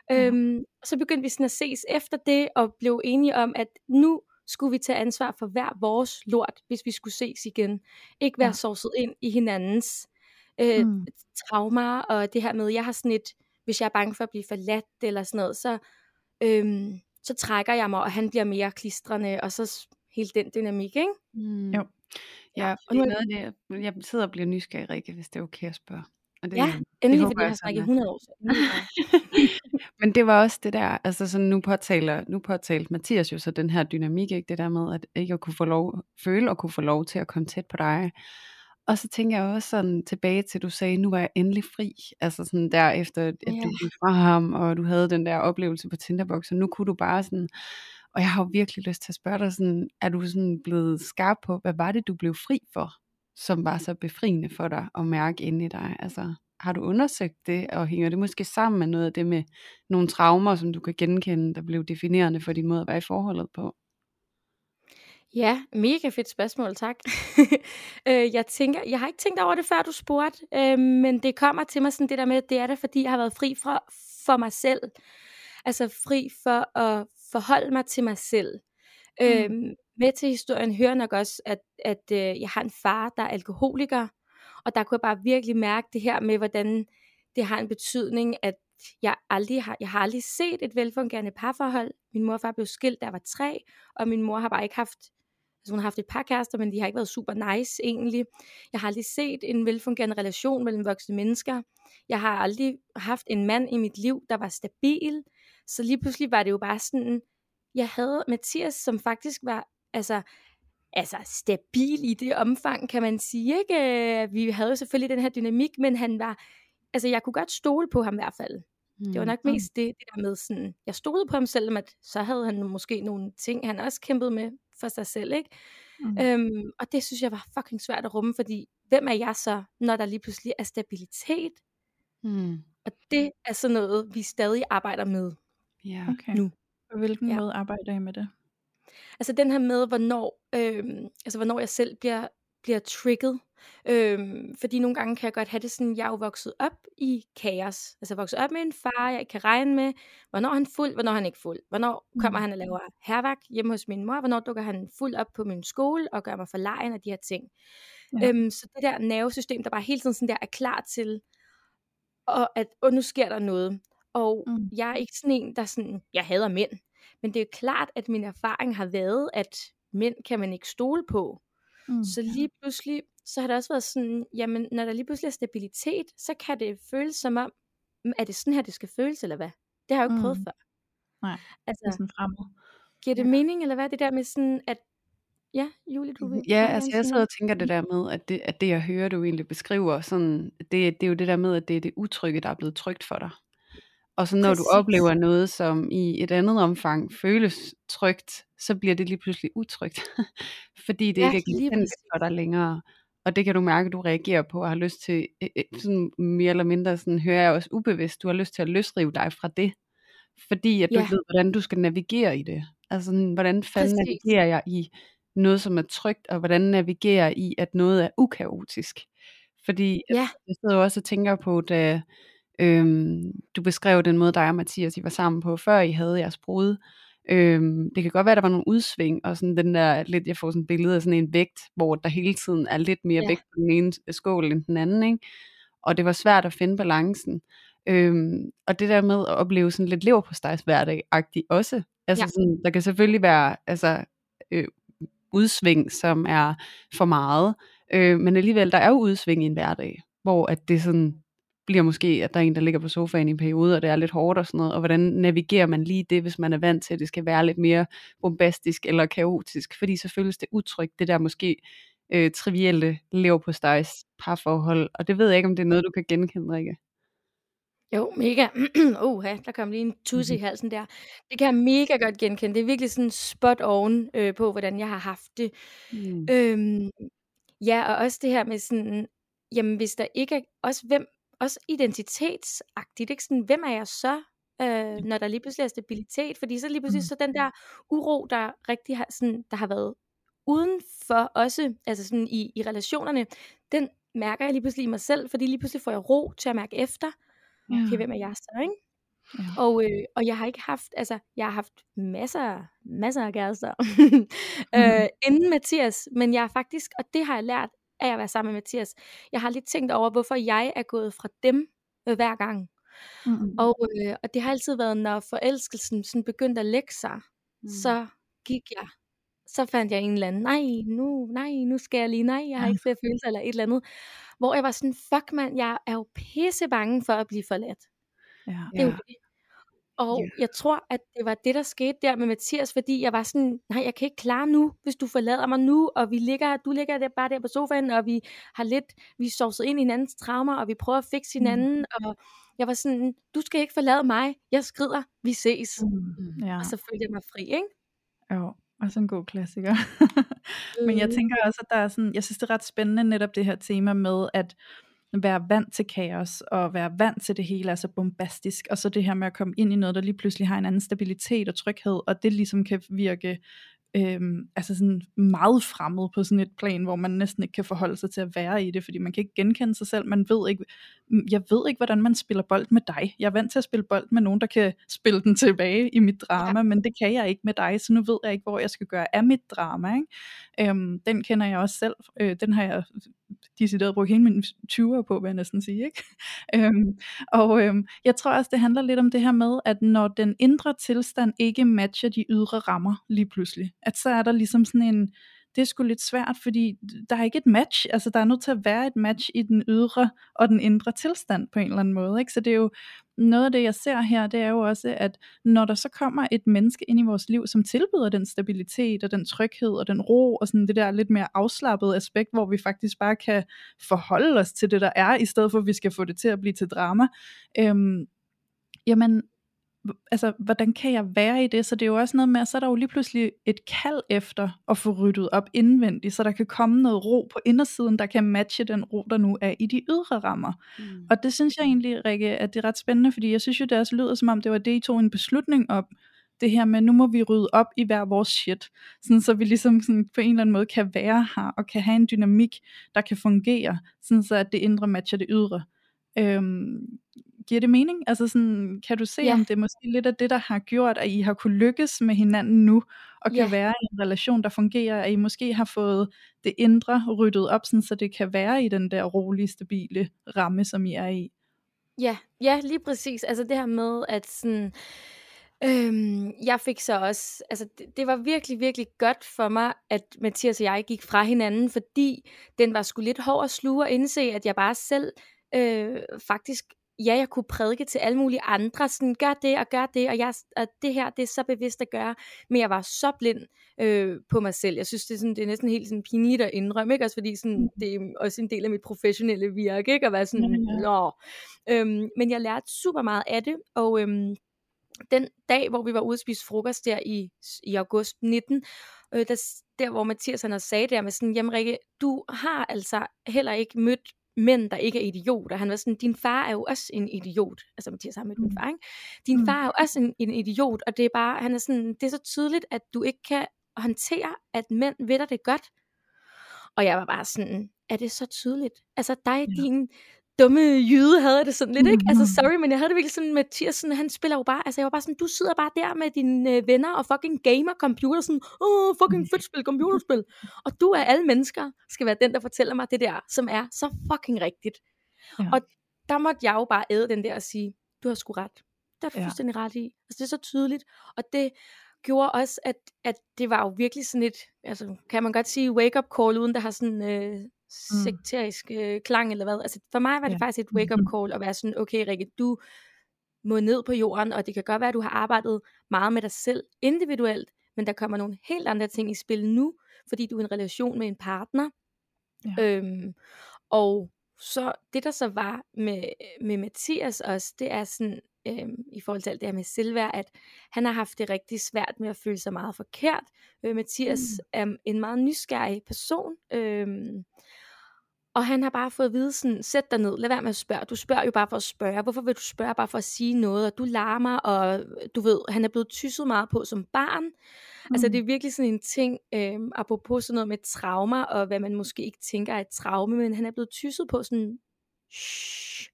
Ja. Øhm, og så begyndte vi sådan at ses efter det, og blev enige om, at nu skulle vi tage ansvar for hver vores lort, hvis vi skulle ses igen. Ikke være Ja. sovset ind i hinandens øh, Mm. traumer, og det her med, jeg har sådan et, hvis jeg er bange for at blive forladt, eller sådan noget, så, øhm, så trækker jeg mig, og han bliver mere klistrende, og så hele den dynamik, ikke? Mm. Jo. Ja, og nu er- noget af det, jeg sidder og bliver nysgerrig, Rikke, hvis det er okay at spørge. Og det, Ja, Endelig, håber fordi jeg har snakket i er. 100 år. Så [laughs] Men det var også det der, altså sådan nu påtaler, nu påtalte Mathias jo så den her dynamik, ikke? det der med at ikke at kunne få lov, føle og kunne få lov til at komme tæt på dig. Og så tænker jeg også sådan tilbage til, du sagde, nu var jeg endelig fri. Altså sådan der efter, at Ja. du gik fra ham, og du havde den der oplevelse på Tinderbox, og nu kunne du bare sådan, og jeg har jo virkelig lyst til at spørge dig sådan, er du sådan blevet skarp på, hvad var det, du blev fri for, som var så befriende for dig at mærke inde i dig? Altså, har du undersøgt det, og hænger det måske sammen med noget af det med nogle traumer, som du kan genkende, der blev definerende for din måde at være i forholdet på? Ja, mega fedt spørgsmål, tak. [laughs] øh, jeg tænker, jeg har ikke tænkt over det, før du spurgte, øh, men det kommer til mig sådan det der med, det er det, fordi jeg har været fri for, for mig selv. Altså fri for at forholde mig til mig selv. Mm. Øh, med til historien hører nok også, at, at øh, jeg har en far, der er alkoholiker, og der kunne jeg bare virkelig mærke det her med, hvordan det har en betydning, at jeg aldrig har, jeg har aldrig set et velfungerende parforhold. Min mor og far blev skilt, da jeg var tre, og min mor har bare ikke haft, altså hun har haft et par kærester, men de har ikke været super nice egentlig. Jeg har aldrig set en velfungerende relation mellem voksne mennesker. Jeg har aldrig haft en mand i mit liv, der var stabil. Så lige pludselig var det jo bare sådan, jeg havde Mathias, som faktisk var, altså, altså stabil i det omfang, kan man sige. Ikke? Vi havde selvfølgelig den her dynamik, men han var, altså jeg kunne godt stole på ham i hvert fald. Mm. Det var nok mest det, det der med sådan, jeg stolede på ham selv, at så havde han måske nogle ting, han også kæmpede med for sig selv, ikke? Mm. Øhm, og det synes jeg var fucking svært at rumme, fordi hvem er jeg så, når der lige pludselig er stabilitet? Mm. Og det er sådan noget, vi stadig arbejder med ja. okay. nu. På hvilken ja. måde arbejder I med det? Altså den her med, hvornår, øhm, altså hvornår jeg selv bliver bliver trigget. Øhm, fordi nogle gange kan jeg godt have det sådan, jeg er jo vokset op i kaos. Altså vokset op med en far, jeg ikke kan regne med. Hvornår er han fuld, hvornår er han ikke fuld? Hvornår kommer mm. han og laver herværk hjemme hos min mor? Hvornår dukker han fuld op på min skole og gør mig for lejen af de her ting? Ja. Øhm, så det der nervesystem, der bare hele tiden sådan der er klar til, og at og nu sker der noget. Og mm. jeg er ikke sådan en, der sådan, jeg hader mænd. Men det er jo klart, at min erfaring har været, at mænd kan man ikke stole på. Mm. Så lige pludselig, så har det også været sådan, jamen når der lige pludselig er stabilitet, så kan det føles som om, er det sådan her, det skal føles, eller hvad? Det har jeg jo ikke mm. prøvet før. Nej, altså, det er sådan fremmed. Giver det ja. mening, eller hvad? Det der med sådan, at Ja, Julie, du vil. Ja, altså jeg sidder og tænker det der med, at det, at det jeg hører, du egentlig beskriver, sådan, det, det er jo det der med, at det er det utrygge, der er blevet trygt for dig. Og så når Præcis. du oplever noget, som i et andet omfang føles trygt, så bliver det lige pludselig utrygt. [laughs] Fordi det ja, ikke er genkendeligt for dig længere. Og det kan du mærke, at du reagerer på og har lyst til, øh, øh, sådan mere eller mindre sådan, hører jeg også ubevidst, du har lyst til at løsrive dig fra det. Fordi at du ja. ved, hvordan du skal navigere i det. Altså hvordan fanden Præcis. navigerer jeg i noget, som er trygt, og hvordan navigerer i, at noget er ukaotisk. Fordi ja. jeg sidder også og tænker på, da Øhm, du beskrev den måde, dig og Mathias I var sammen på, før I havde jeres brud. Øhm, det kan godt være, at der var nogle udsving, og sådan den der, lidt, jeg får sådan et billede af sådan en vægt, hvor der hele tiden er lidt mere ja. vægt på den ene skål end den anden, ikke? Og det var svært at finde balancen. Øhm, og det der med at opleve sådan lidt lever på hverdag-agtigt også. Altså ja. sådan, der kan selvfølgelig være altså, øh, udsving, som er for meget, øh, men alligevel, der er jo udsving i en hverdag, hvor at det sådan, bliver måske, at der er en, der ligger på sofaen i en periode, og det er lidt hårdt og sådan noget, og hvordan navigerer man lige det, hvis man er vant til, at det skal være lidt mere bombastisk eller kaotisk, fordi så føles det utrygt, det der måske øh, trivielle lever på stejs parforhold, og det ved jeg ikke, om det er noget, du kan genkende, Rikke. Jo, mega. [clears throat] uh, der kom lige en tusse i mhm. halsen der. Det kan jeg mega godt genkende. Det er virkelig sådan spot on øh, på, hvordan jeg har haft det. Mm. Øhm, ja, og også det her med sådan, jamen hvis der ikke er, også hvem, også identitetsagtigt, ikke? Sådan, hvem er jeg så, øh, når der lige pludselig er stabilitet? Fordi så lige pludselig mm. så den der uro, der rigtig har, sådan, der har været uden for også, altså sådan i, i relationerne, den mærker jeg lige pludselig i mig selv, fordi lige pludselig får jeg ro til at mærke efter, okay, hvem er jeg så, ikke? Ja. Og, øh, og jeg har ikke haft, altså jeg har haft masser, masser af kærester [laughs] øh, inden Mathias, men jeg har faktisk, og det har jeg lært af at være sammen med Mathias. Jeg har lige tænkt over, hvorfor jeg er gået fra dem øh, hver gang. Mm. Og, øh, og det har altid været, når forelskelsen sådan begyndte at lægge sig, mm. så gik jeg. Så fandt jeg en eller anden, nej, nu, nej, nu skal jeg lige, nej, jeg har ikke flere følelser eller et eller andet. Hvor jeg var sådan, fuck mand, jeg er jo pisse bange for at blive forladt. Ja. Det er jo det. Og yeah. jeg tror, at det var det, der skete der med Mathias, fordi jeg var sådan, nej, jeg kan ikke klare nu, hvis du forlader mig nu, og vi ligger, du ligger der bare der på sofaen, og vi har lidt, vi sovset ind i hinandens traumer, og vi prøver at fikse hinanden, mm. og jeg var sådan, du skal ikke forlade mig, jeg skrider, vi ses. Mm. Ja. Og så følte jeg mig fri, ikke? Jo, også en god klassiker. [laughs] Men jeg mm. tænker også, at der er sådan, jeg synes det er ret spændende netop det her tema med, at være vant til kaos, og være vant til det hele, altså bombastisk, og så det her med at komme ind i noget, der lige pludselig har en anden stabilitet og tryghed, og det ligesom kan virke øhm, altså sådan meget fremmed på sådan et plan, hvor man næsten ikke kan forholde sig til at være i det, fordi man kan ikke genkende sig selv, man ved ikke, jeg ved ikke, hvordan man spiller bold med dig. Jeg er vant til at spille bold med nogen, der kan spille den tilbage i mit drama, ja. men det kan jeg ikke med dig, så nu ved jeg ikke, hvor jeg skal gøre af mit drama. Ikke? Øhm, den kender jeg også selv, øh, den har jeg decideret brugt hele mine 20'er på, vil jeg næsten sige. Ikke? [laughs] øhm, og øhm, jeg tror også, det handler lidt om det her med, at når den indre tilstand ikke matcher de ydre rammer lige pludselig, at så er der ligesom sådan en, det er sgu lidt svært, fordi der er ikke et match, altså der er nødt til at være et match i den ydre og den indre tilstand på en eller anden måde, ikke? så det er jo noget af det jeg ser her, det er jo også, at når der så kommer et menneske ind i vores liv, som tilbyder den stabilitet og den tryghed og den ro og sådan det der lidt mere afslappede aspekt, hvor vi faktisk bare kan forholde os til det der er, i stedet for at vi skal få det til at blive til drama, øhm, jamen altså, hvordan kan jeg være i det? Så det er jo også noget med, at så er der jo lige pludselig et kald efter at få ryddet op indvendigt, så der kan komme noget ro på indersiden, der kan matche den ro, der nu er i de ydre rammer. Mm. Og det synes jeg egentlig, Rikke, at det er ret spændende, fordi jeg synes jo, det også lyder som om, det var det, I tog en beslutning op, det her med, nu må vi rydde op i hver vores shit, sådan så vi ligesom sådan på en eller anden måde kan være her, og kan have en dynamik, der kan fungere, sådan så at det indre matcher det ydre. Øhm, giver det mening? Altså sådan, kan du se, ja. om det er måske lidt af det, der har gjort, at I har kunne lykkes med hinanden nu, og kan ja. være i en relation, der fungerer, at I måske har fået det indre ryddet op, sådan, så det kan være i den der rolige, stabile ramme, som I er i? Ja, ja lige præcis. Altså det her med, at sådan, Øhm, jeg fik så også, altså det, det var virkelig, virkelig godt for mig, at Mathias og jeg gik fra hinanden, fordi den var sgu lidt hård at sluge og indse, at jeg bare selv øh, faktisk ja, jeg kunne prædike til alle mulige andre, sådan, gør det og gør det, og, jeg, og det her, det er så bevidst at gøre, men jeg var så blind øh, på mig selv. Jeg synes, det er, sådan, det er næsten helt sådan pinligt at indrømme, ikke? Også fordi sådan, mm. det er også en del af mit professionelle virke, ikke? At være sådan, ja. nå. Øhm, men jeg lærte super meget af det, og øhm, den dag, hvor vi var ude at spise frokost der i, i august 19, øh, der, der hvor Mathias han sagde der med sådan, jamen Rikke, du har altså heller ikke mødt mænd, der ikke er idioter. Han var sådan, din far er jo også en idiot. Altså Mathias har mødt min mm. far, ikke? Din mm. far er jo også en, en idiot, og det er bare, han er sådan, det er så tydeligt, at du ikke kan håndtere, at mænd ved dig det godt. Og jeg var bare sådan, er det så tydeligt? Altså dig, ja. din dumme jyde havde det sådan lidt, ikke? Altså mm-hmm. sorry, men jeg havde det virkelig sådan, Mathias, sådan, han spiller jo bare, altså jeg var bare sådan, du sidder bare der med dine øh, venner og fucking gamer computer, sådan, åh, fucking fedt spil, computerspil. Og du af alle mennesker skal være den, der fortæller mig det der, som er så fucking rigtigt. Ja. Og der måtte jeg jo bare æde den der og sige, du har sgu ret. Det er du ja. fuldstændig ret i. Altså det er så tydeligt. Og det gjorde også, at, at det var jo virkelig sådan et, altså kan man godt sige wake-up call, uden der har sådan øh, mm. Sekterisk øh, klang eller hvad. Altså for mig var det ja. faktisk et wake-up mm-hmm. call at være sådan, okay Rikke, du må ned på jorden, og det kan godt være, at du har arbejdet meget med dig selv individuelt, men der kommer nogle helt andre ting i spil nu, fordi du er i en relation med en partner. Ja. Øhm, og så det der så var med, med Mathias også, det er sådan, øhm, i forhold til alt det her med selvværd, at han har haft det rigtig svært med at føle sig meget forkert. Øh, Mathias mm. er en meget nysgerrig person, øhm, og han har bare fået at vide sådan, sæt dig ned, lad være med at spørge. Du spørger jo bare for at spørge. Hvorfor vil du spørge bare for at sige noget? Og du larmer, og du ved, han er blevet tysset meget på som barn. Mm. Altså det er virkelig sådan en ting, øh, apropos sådan noget med traumer, og hvad man måske ikke tænker er et traume, men han er blevet tysset på sådan, Shh.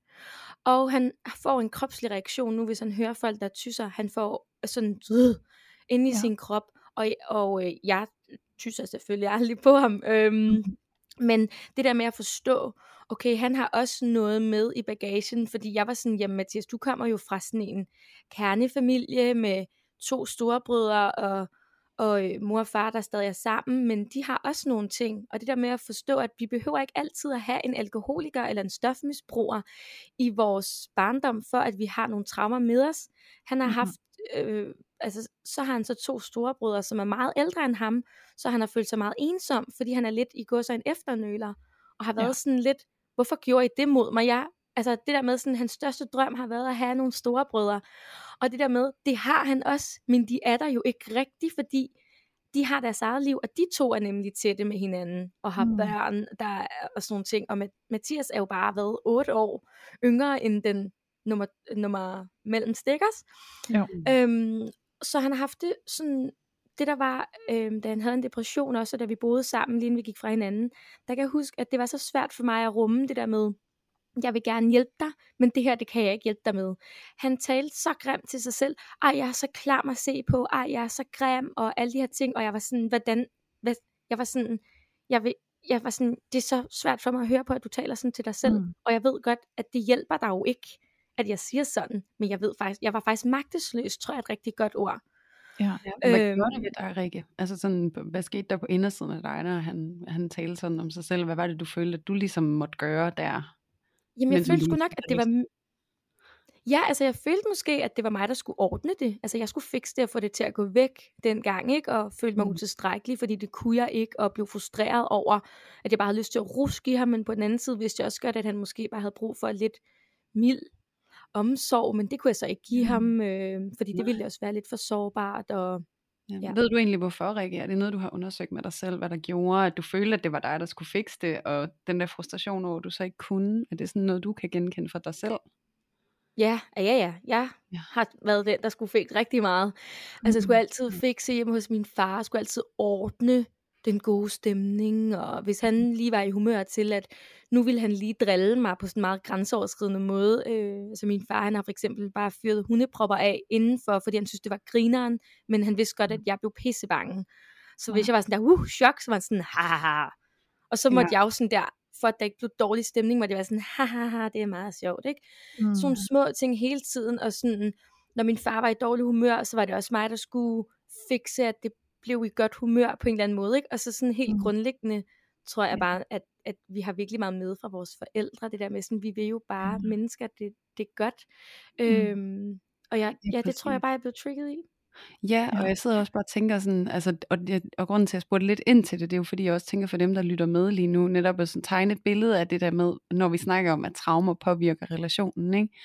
Og han får en kropslig reaktion nu, hvis han hører folk, der tysser. Han får sådan, øh, inde i ja. sin krop. Og, og øh, jeg tysser selvfølgelig aldrig på ham. Øhm. [laughs] Men det der med at forstå, okay, han har også noget med i bagagen, fordi jeg var sådan, jamen Mathias, du kommer jo fra sådan en kernefamilie med to storebrødre og, og øh, mor og far, der stadig er sammen, men de har også nogle ting, og det der med at forstå, at vi behøver ikke altid at have en alkoholiker eller en stofmisbruger i vores barndom, for at vi har nogle traumer med os. Han har mm-hmm. haft øh, altså, så har han så to storebrødre, som er meget ældre end ham, så han har følt sig meget ensom, fordi han er lidt i går så en efternøler, og har været ja. sådan lidt, hvorfor gjorde I det mod mig? Jeg, altså det der med, sådan, hans største drøm har været at have nogle storebrødre, og det der med, det har han også, men de er der jo ikke rigtigt, fordi de har deres eget liv, og de to er nemlig tætte med hinanden, og har mm. børn, der er, og sådan nogle ting, og Mathias er jo bare været otte år yngre end den nummer, nummer mellem stikkers. Øhm, så han har haft det sådan det der var, øh, da han havde en depression også, og da vi boede sammen, lige inden vi gik fra hinanden, der kan jeg huske, at det var så svært for mig at rumme det der med, jeg vil gerne hjælpe dig, men det her, det kan jeg ikke hjælpe dig med. Han talte så grimt til sig selv, ej, jeg er så klam at se på, ej, jeg er så grim, og alle de her ting, og jeg var sådan, hvordan, hvad, jeg var sådan, jeg vil, jeg var sådan, det er så svært for mig at høre på, at du taler sådan til dig selv, mm. og jeg ved godt, at det hjælper dig jo ikke, at jeg siger sådan, men jeg ved faktisk, jeg var faktisk magtesløs, tror jeg er et rigtig godt ord. Ja. hvad øhm, gjorde det ved dig, Rikke? Altså sådan, hvad skete der på indersiden af dig, når han, han talte sådan om sig selv? Hvad var det, du følte, at du ligesom måtte gøre der? Jamen, jeg følte sgu nok, at det var... Ja, altså jeg følte måske, at det var mig, der skulle ordne det. Altså jeg skulle fikse det og få det til at gå væk dengang, ikke? Og følte mig mm. utilstrækkelig, fordi det kunne jeg ikke, og blev frustreret over, at jeg bare havde lyst til at ruske i ham, men på den anden side vidste jeg også godt, at han måske bare havde brug for lidt mild omsorg, men det kunne jeg så ikke give mm. ham, øh, fordi det ville også være lidt for sårbart, og Ja. Ja. Ved du egentlig hvorfor, Rikke? Er det noget, du har undersøgt med dig selv, hvad der gjorde, at du følte, at det var dig, der skulle fikse det, og den der frustration over, at du så ikke kunne, er det sådan noget, du kan genkende for dig selv? Ja, ja, ja. Jeg ja. har været den, der skulle fikse rigtig meget. Altså, jeg skulle mm. altid fikse hjemme hos min far, jeg skulle altid ordne den gode stemning, og hvis han lige var i humør til, at nu ville han lige drille mig på sådan en meget grænseoverskridende måde. Øh, altså min far, han har for eksempel bare fyret hundepropper af indenfor, fordi han synes, det var grineren, men han vidste godt, at jeg blev pissebange. Så ja. hvis jeg var sådan der, uh, chok, så var han sådan, ha, ha, ha. Og så måtte ja. jeg jo sådan der, for at der ikke blev dårlig stemning, måtte det være sådan, ha, ha, ha, det er meget sjovt, ikke? Mm. Sådan små ting hele tiden, og sådan, når min far var i dårlig humør, så var det også mig, der skulle fikse, at det blev i godt humør på en eller anden måde, ikke? Og så sådan helt mm. grundlæggende, tror jeg bare, at, at vi har virkelig meget med fra vores forældre, det der med sådan, vi vil jo bare mm. mennesker, det, det er godt. Mm. Øhm, og jeg, ja, det tror jeg bare, jeg er blevet trigget i. Ja, og jeg sidder også bare og tænker sådan, altså, og, og grunden til at jeg spurgte lidt ind til det, det er jo fordi, jeg også tænker for dem, der lytter med lige nu, netop at sådan tegne et billede af det der med, når vi snakker om, at traumer påvirker relationen, ikke?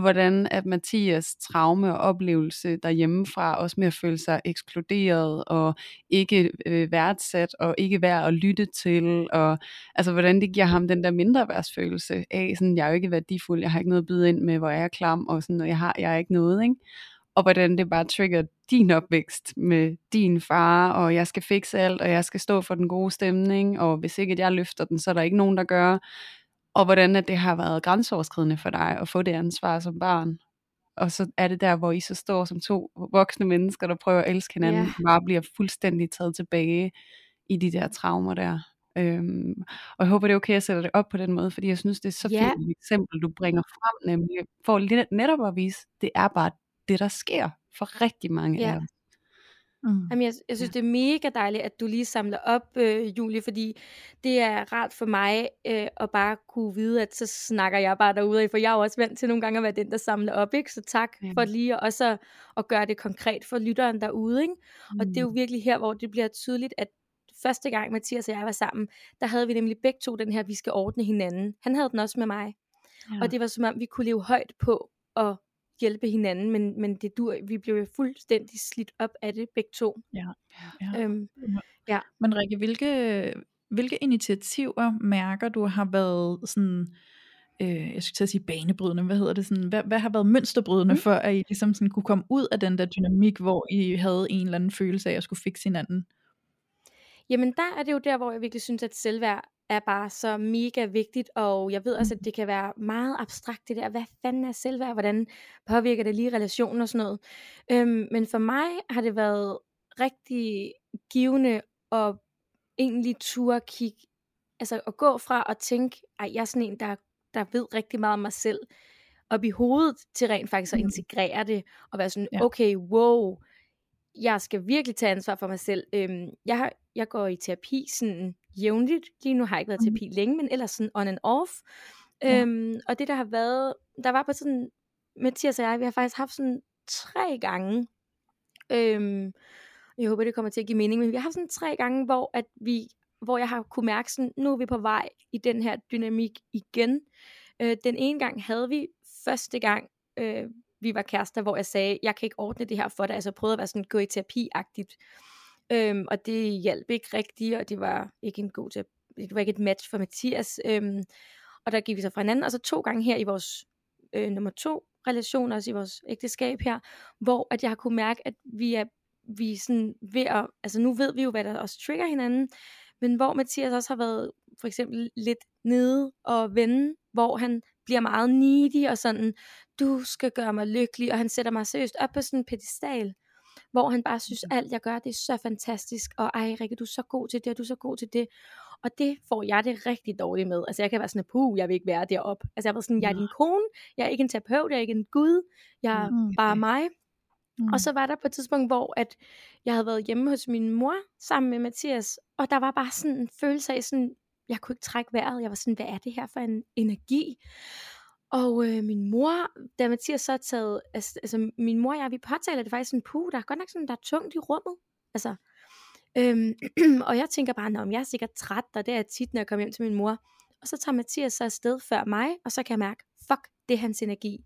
Hvordan at Mathias traume og oplevelse derhjemmefra, også med at føle sig ekskluderet og ikke øh, værdsat og ikke værd at lytte til, og altså hvordan det giver ham den der mindre værdsfølelse af, sådan, jeg er jo ikke værdifuld, jeg har ikke noget at byde ind med, hvor jeg er klam, og sådan, og jeg, har, jeg er ikke noget, ikke? og hvordan det bare trigger din opvækst med din far, og jeg skal fikse alt, og jeg skal stå for den gode stemning, og hvis ikke at jeg løfter den, så er der ikke nogen, der gør og hvordan at det har været grænseoverskridende for dig at få det ansvar som barn. Og så er det der, hvor I så står som to voksne mennesker, der prøver at elske hinanden, yeah. bare bliver fuldstændig taget tilbage i de der traumer der. Øhm, og jeg håber, det er okay, at jeg sætter det op på den måde, fordi jeg synes, det er så yeah. fint et eksempel, du bringer frem, nemlig for netop at vise, det er bare det, der sker for rigtig mange yeah. af os. Mm. Jamen, jeg, jeg synes, ja. det er mega dejligt, at du lige samler op, øh, Julie, fordi det er rart for mig øh, at bare kunne vide, at så snakker jeg bare derude, for jeg er jo også vant til nogle gange at være den, der samler op, ikke? Så tak ja. for lige også at, at gøre det konkret for lytteren derude, ikke? Mm. Og det er jo mm. virkelig her, hvor det bliver tydeligt, at første gang Mathias og jeg var sammen, der havde vi nemlig begge to den her, vi skal ordne hinanden. Han havde den også med mig. Ja. Og det var som om, vi kunne leve højt på at hjælpe hinanden, men, men det dur, vi blev jo fuldstændig slidt op af det begge to. Ja. ja. Øhm, ja. Men Rikke, hvilke, hvilke initiativer mærker du har været sådan, øh, jeg skulle til at sige banebrydende, hvad hedder det sådan, hvad, hvad har været mønsterbrydende mm. for, at I ligesom sådan kunne komme ud af den der dynamik, hvor I havde en eller anden følelse af at skulle fikse hinanden? Jamen der er det jo der, hvor jeg virkelig synes, at selvværd er bare så mega vigtigt, og jeg ved også, at mm. det kan være meget abstrakt det der, hvad fanden er selvværd, hvordan påvirker det lige relationen og sådan noget. Øhm, men for mig har det været rigtig givende at egentlig turde kigge, altså at gå fra at tænke, at jeg er sådan en, der, der ved rigtig meget om mig selv, op i hovedet til rent faktisk at mm. integrere det, og være sådan, okay, wow, jeg skal virkelig tage ansvar for mig selv. Øhm, jeg, har, jeg går i terapi sådan jævnligt. Lige nu har jeg ikke været i mm. terapi længe, men ellers sådan on and off. Ja. Øhm, og det der har været, der var på sådan, Mathias og jeg, vi har faktisk haft sådan tre gange, øhm, jeg håber det kommer til at give mening, men vi har haft sådan tre gange, hvor at vi hvor jeg har kunne mærke sådan, nu er vi på vej i den her dynamik igen. Øh, den ene gang havde vi første gang, øh, vi var kærester, hvor jeg sagde, jeg kan ikke ordne det her for dig, altså jeg prøvede at være sådan, gå i terapi-agtigt. Øhm, og det hjalp ikke rigtigt, og det var ikke en god til, det var ikke et match for Mathias. Øhm, og der gik vi så fra hinanden, og så to gange her i vores øh, nummer to relation, også i vores ægteskab her, hvor at jeg har kunne mærke, at vi er vi sådan ved at, altså nu ved vi jo, hvad der også trigger hinanden, men hvor Mathias også har været for eksempel lidt nede og vende, hvor han bliver meget needy og sådan, du skal gøre mig lykkelig, og han sætter mig seriøst op på sådan en pedestal, hvor han bare synes, Mhm. alt jeg gør, det er så fantastisk, og ej Rikke, du er så god til det, og du er så god til det, og det får jeg det rigtig dårligt med. Altså jeg kan være sådan, puh, jeg vil ikke være deroppe. Altså jeg var sådan, jeg er din kone, jeg er ikke en terapeut, jeg er ikke en gud, jeg er Mm, bare mig. Mm. Og så var der på et tidspunkt, hvor at jeg havde været hjemme hos min mor sammen med Mathias, og der var bare sådan en følelse af sådan, jeg kunne ikke trække vejret. Jeg var sådan, hvad er det her for en energi? Og øh, min mor, da Mathias så er taget, altså, altså min mor og jeg, vi påtaler det faktisk sådan, puh, der er godt nok sådan, der er tungt i rummet. Altså, øhm, [clears throat] og jeg tænker bare, om jeg er sikkert træt, og det er tit, når jeg kommer hjem til min mor. Og så tager Mathias så afsted før mig, og så kan jeg mærke, fuck, det er hans energi.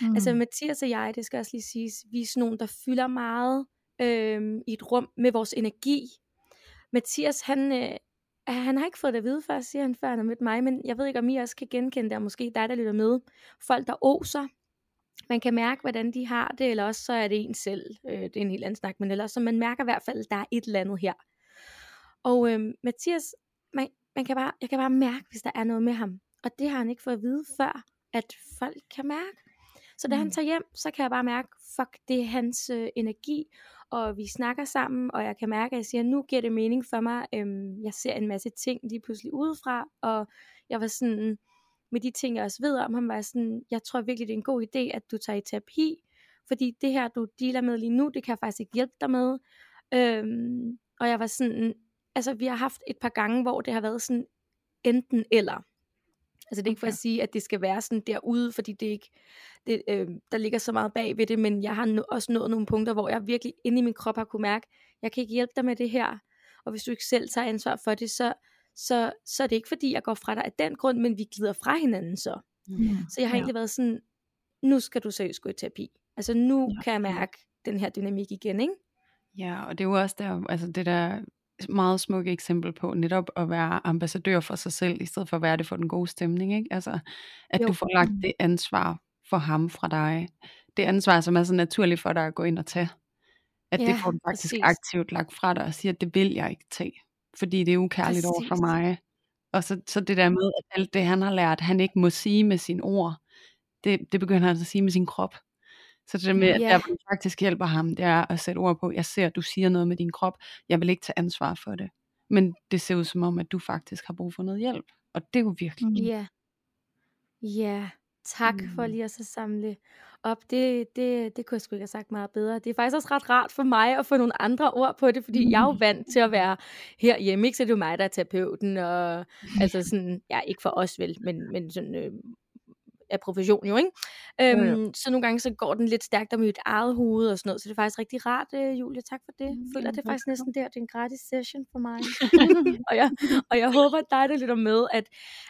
Mm. Altså Mathias og jeg, det skal også lige siges, vi er sådan nogen, der fylder meget øhm, i et rum med vores energi. Mathias, han, øh, han har ikke fået det at vide før, siger han, før han har mødt mig, men jeg ved ikke, om I også kan genkende det, og måske dig, der lytter med. Folk, der oser, man kan mærke, hvordan de har det, eller også så er det en selv. Øh, det er en helt anden snak, men ellers så man mærker i hvert fald, at der er et eller andet her. Og øh, Mathias, man, man kan bare, jeg kan bare mærke, hvis der er noget med ham. Og det har han ikke fået at vide før, at folk kan mærke. Så da mm. han tager hjem, så kan jeg bare mærke, fuck, det er hans øh, energi, og vi snakker sammen, og jeg kan mærke, at jeg siger, nu giver det mening for mig, øhm, jeg ser en masse ting lige pludselig udefra, og jeg var sådan, med de ting, jeg også ved om ham, var jeg sådan, jeg tror virkelig, det er en god idé, at du tager i terapi, fordi det her, du dealer med lige nu, det kan jeg faktisk ikke hjælpe dig med. Øhm, og jeg var sådan, altså vi har haft et par gange, hvor det har været sådan, enten eller. Altså det er ikke for at sige, at det skal være sådan derude, fordi det ikke, det, øh, der ligger så meget bag ved det, men jeg har no- også nået nogle punkter, hvor jeg virkelig inde i min krop har kunne mærke, jeg kan ikke hjælpe dig med det her, og hvis du ikke selv tager ansvar for det, så, så, så er det ikke fordi, jeg går fra dig af den grund, men vi glider fra hinanden så. Mm. Så jeg har Ja. egentlig været sådan, nu skal du seriøst gå i terapi. Altså nu Ja. kan jeg mærke den her dynamik igen, ikke? Ja, og det er jo også der, altså det der meget smukke eksempel på netop at være ambassadør for sig selv, i stedet for at være det for den gode stemning, ikke? Altså, at Jo. du får lagt Mm. det ansvar for ham fra dig. Det ansvar, som er så naturligt for dig at gå ind og tage. At det Ja, får du faktisk præcis. aktivt lagt fra dig og siger, at det vil jeg ikke tage. Fordi det er ukærligt over for Præcis. mig. Og så, så det der med, at alt det han har lært, han ikke må sige med sine ord, det, det begynder han altså at sige med sin krop. Så det med, at Ja. der faktisk hjælper ham, det er at sætte ord på, jeg ser, at du siger noget med din krop, jeg vil ikke tage ansvar for det. Men det ser ud som om, at du faktisk har brug for noget hjælp. Og det er jo virkelig. Mm. Ja. Ja, tak mm. for Mm. lige at så samle op. Det, det, det kunne jeg sgu ikke have sagt meget bedre. Det er faktisk også ret rart for mig at få nogle andre ord på det, fordi jeg er jo [laughs] vant til at være herhjemme, ikke? Så det er jo mig, der er terapeuten, og altså sådan, ja, ikke for os vel, men, men sådan, øh, af profession jo, ikke? Øhm, jo. Så nogle gange så går den lidt stærkt om mit eget hoved og sådan noget, så det er faktisk rigtig rart, øh, Julie, tak for det. Jeg føler, det er faktisk næsten der, det er en gratis session for mig. [laughs] og, jeg, og jeg håber, at dig, der lytter med, at,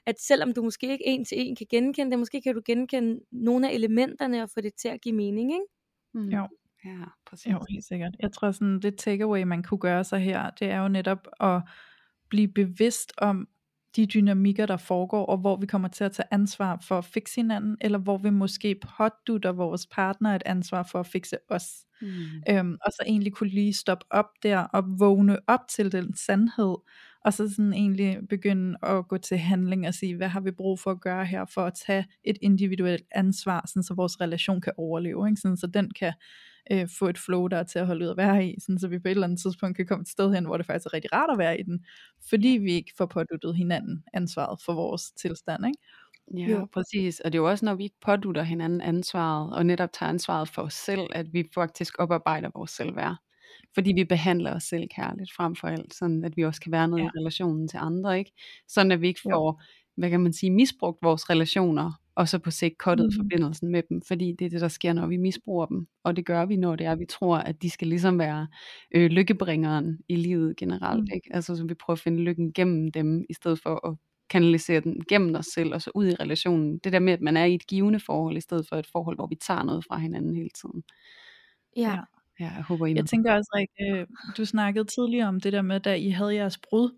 at selvom du måske ikke en til en kan genkende det, måske kan du genkende nogle af elementerne og få det til at give mening, ikke? Mm. Jo. Ja, præcis. Jo, helt sikkert. Jeg tror sådan, det takeaway, man kunne gøre sig her, det er jo netop at blive bevidst om de dynamikker, der foregår, og hvor vi kommer til at tage ansvar for at fikse hinanden, eller hvor vi måske pådutter vores partner et ansvar for at fikse os. Mm. Øhm, og så egentlig kunne lige stoppe op der og vågne op til den sandhed, og så sådan egentlig begynde at gå til handling og sige, hvad har vi brug for at gøre her, for at tage et individuelt ansvar, sådan så vores relation kan overleve, ikke? Sådan, så den kan øh, få et flow, der er til at holde ud at være i, sådan, så vi på et eller andet tidspunkt kan komme et sted hen, hvor det faktisk er rigtig rart at være i den, fordi vi ikke får påduttet hinanden ansvaret for vores tilstand, ikke? Ja, Jo. jo. præcis. Og det er jo også, når vi ikke pådutter hinanden ansvaret, og netop tager ansvaret for os selv, at vi faktisk oparbejder vores selvværd. Fordi vi behandler os selv kærligt frem for alt, sådan at vi også kan være noget Ja. i relationen til andre, ikke? Sådan at vi ikke Jo. får, hvad kan man sige, misbrugt vores relationer, og så på sigt kottet mm. forbindelsen med dem, fordi det er det, der sker, når vi misbruger dem. Og det gør vi, når det er, vi tror, at de skal ligesom være øh, lykkebringeren i livet generelt, Mm. ikke? Altså så vi prøver at finde lykken gennem dem, i stedet for at kanalisere den gennem os selv, og så ud i relationen. Det der med, at man er i et givende forhold, i stedet for et forhold, hvor vi tager noget fra hinanden hele tiden. Ja. Ja. Ja, jeg håber, I Jeg tænker også, Rikke, du snakkede tidligere om det der med, da I havde jeres brud,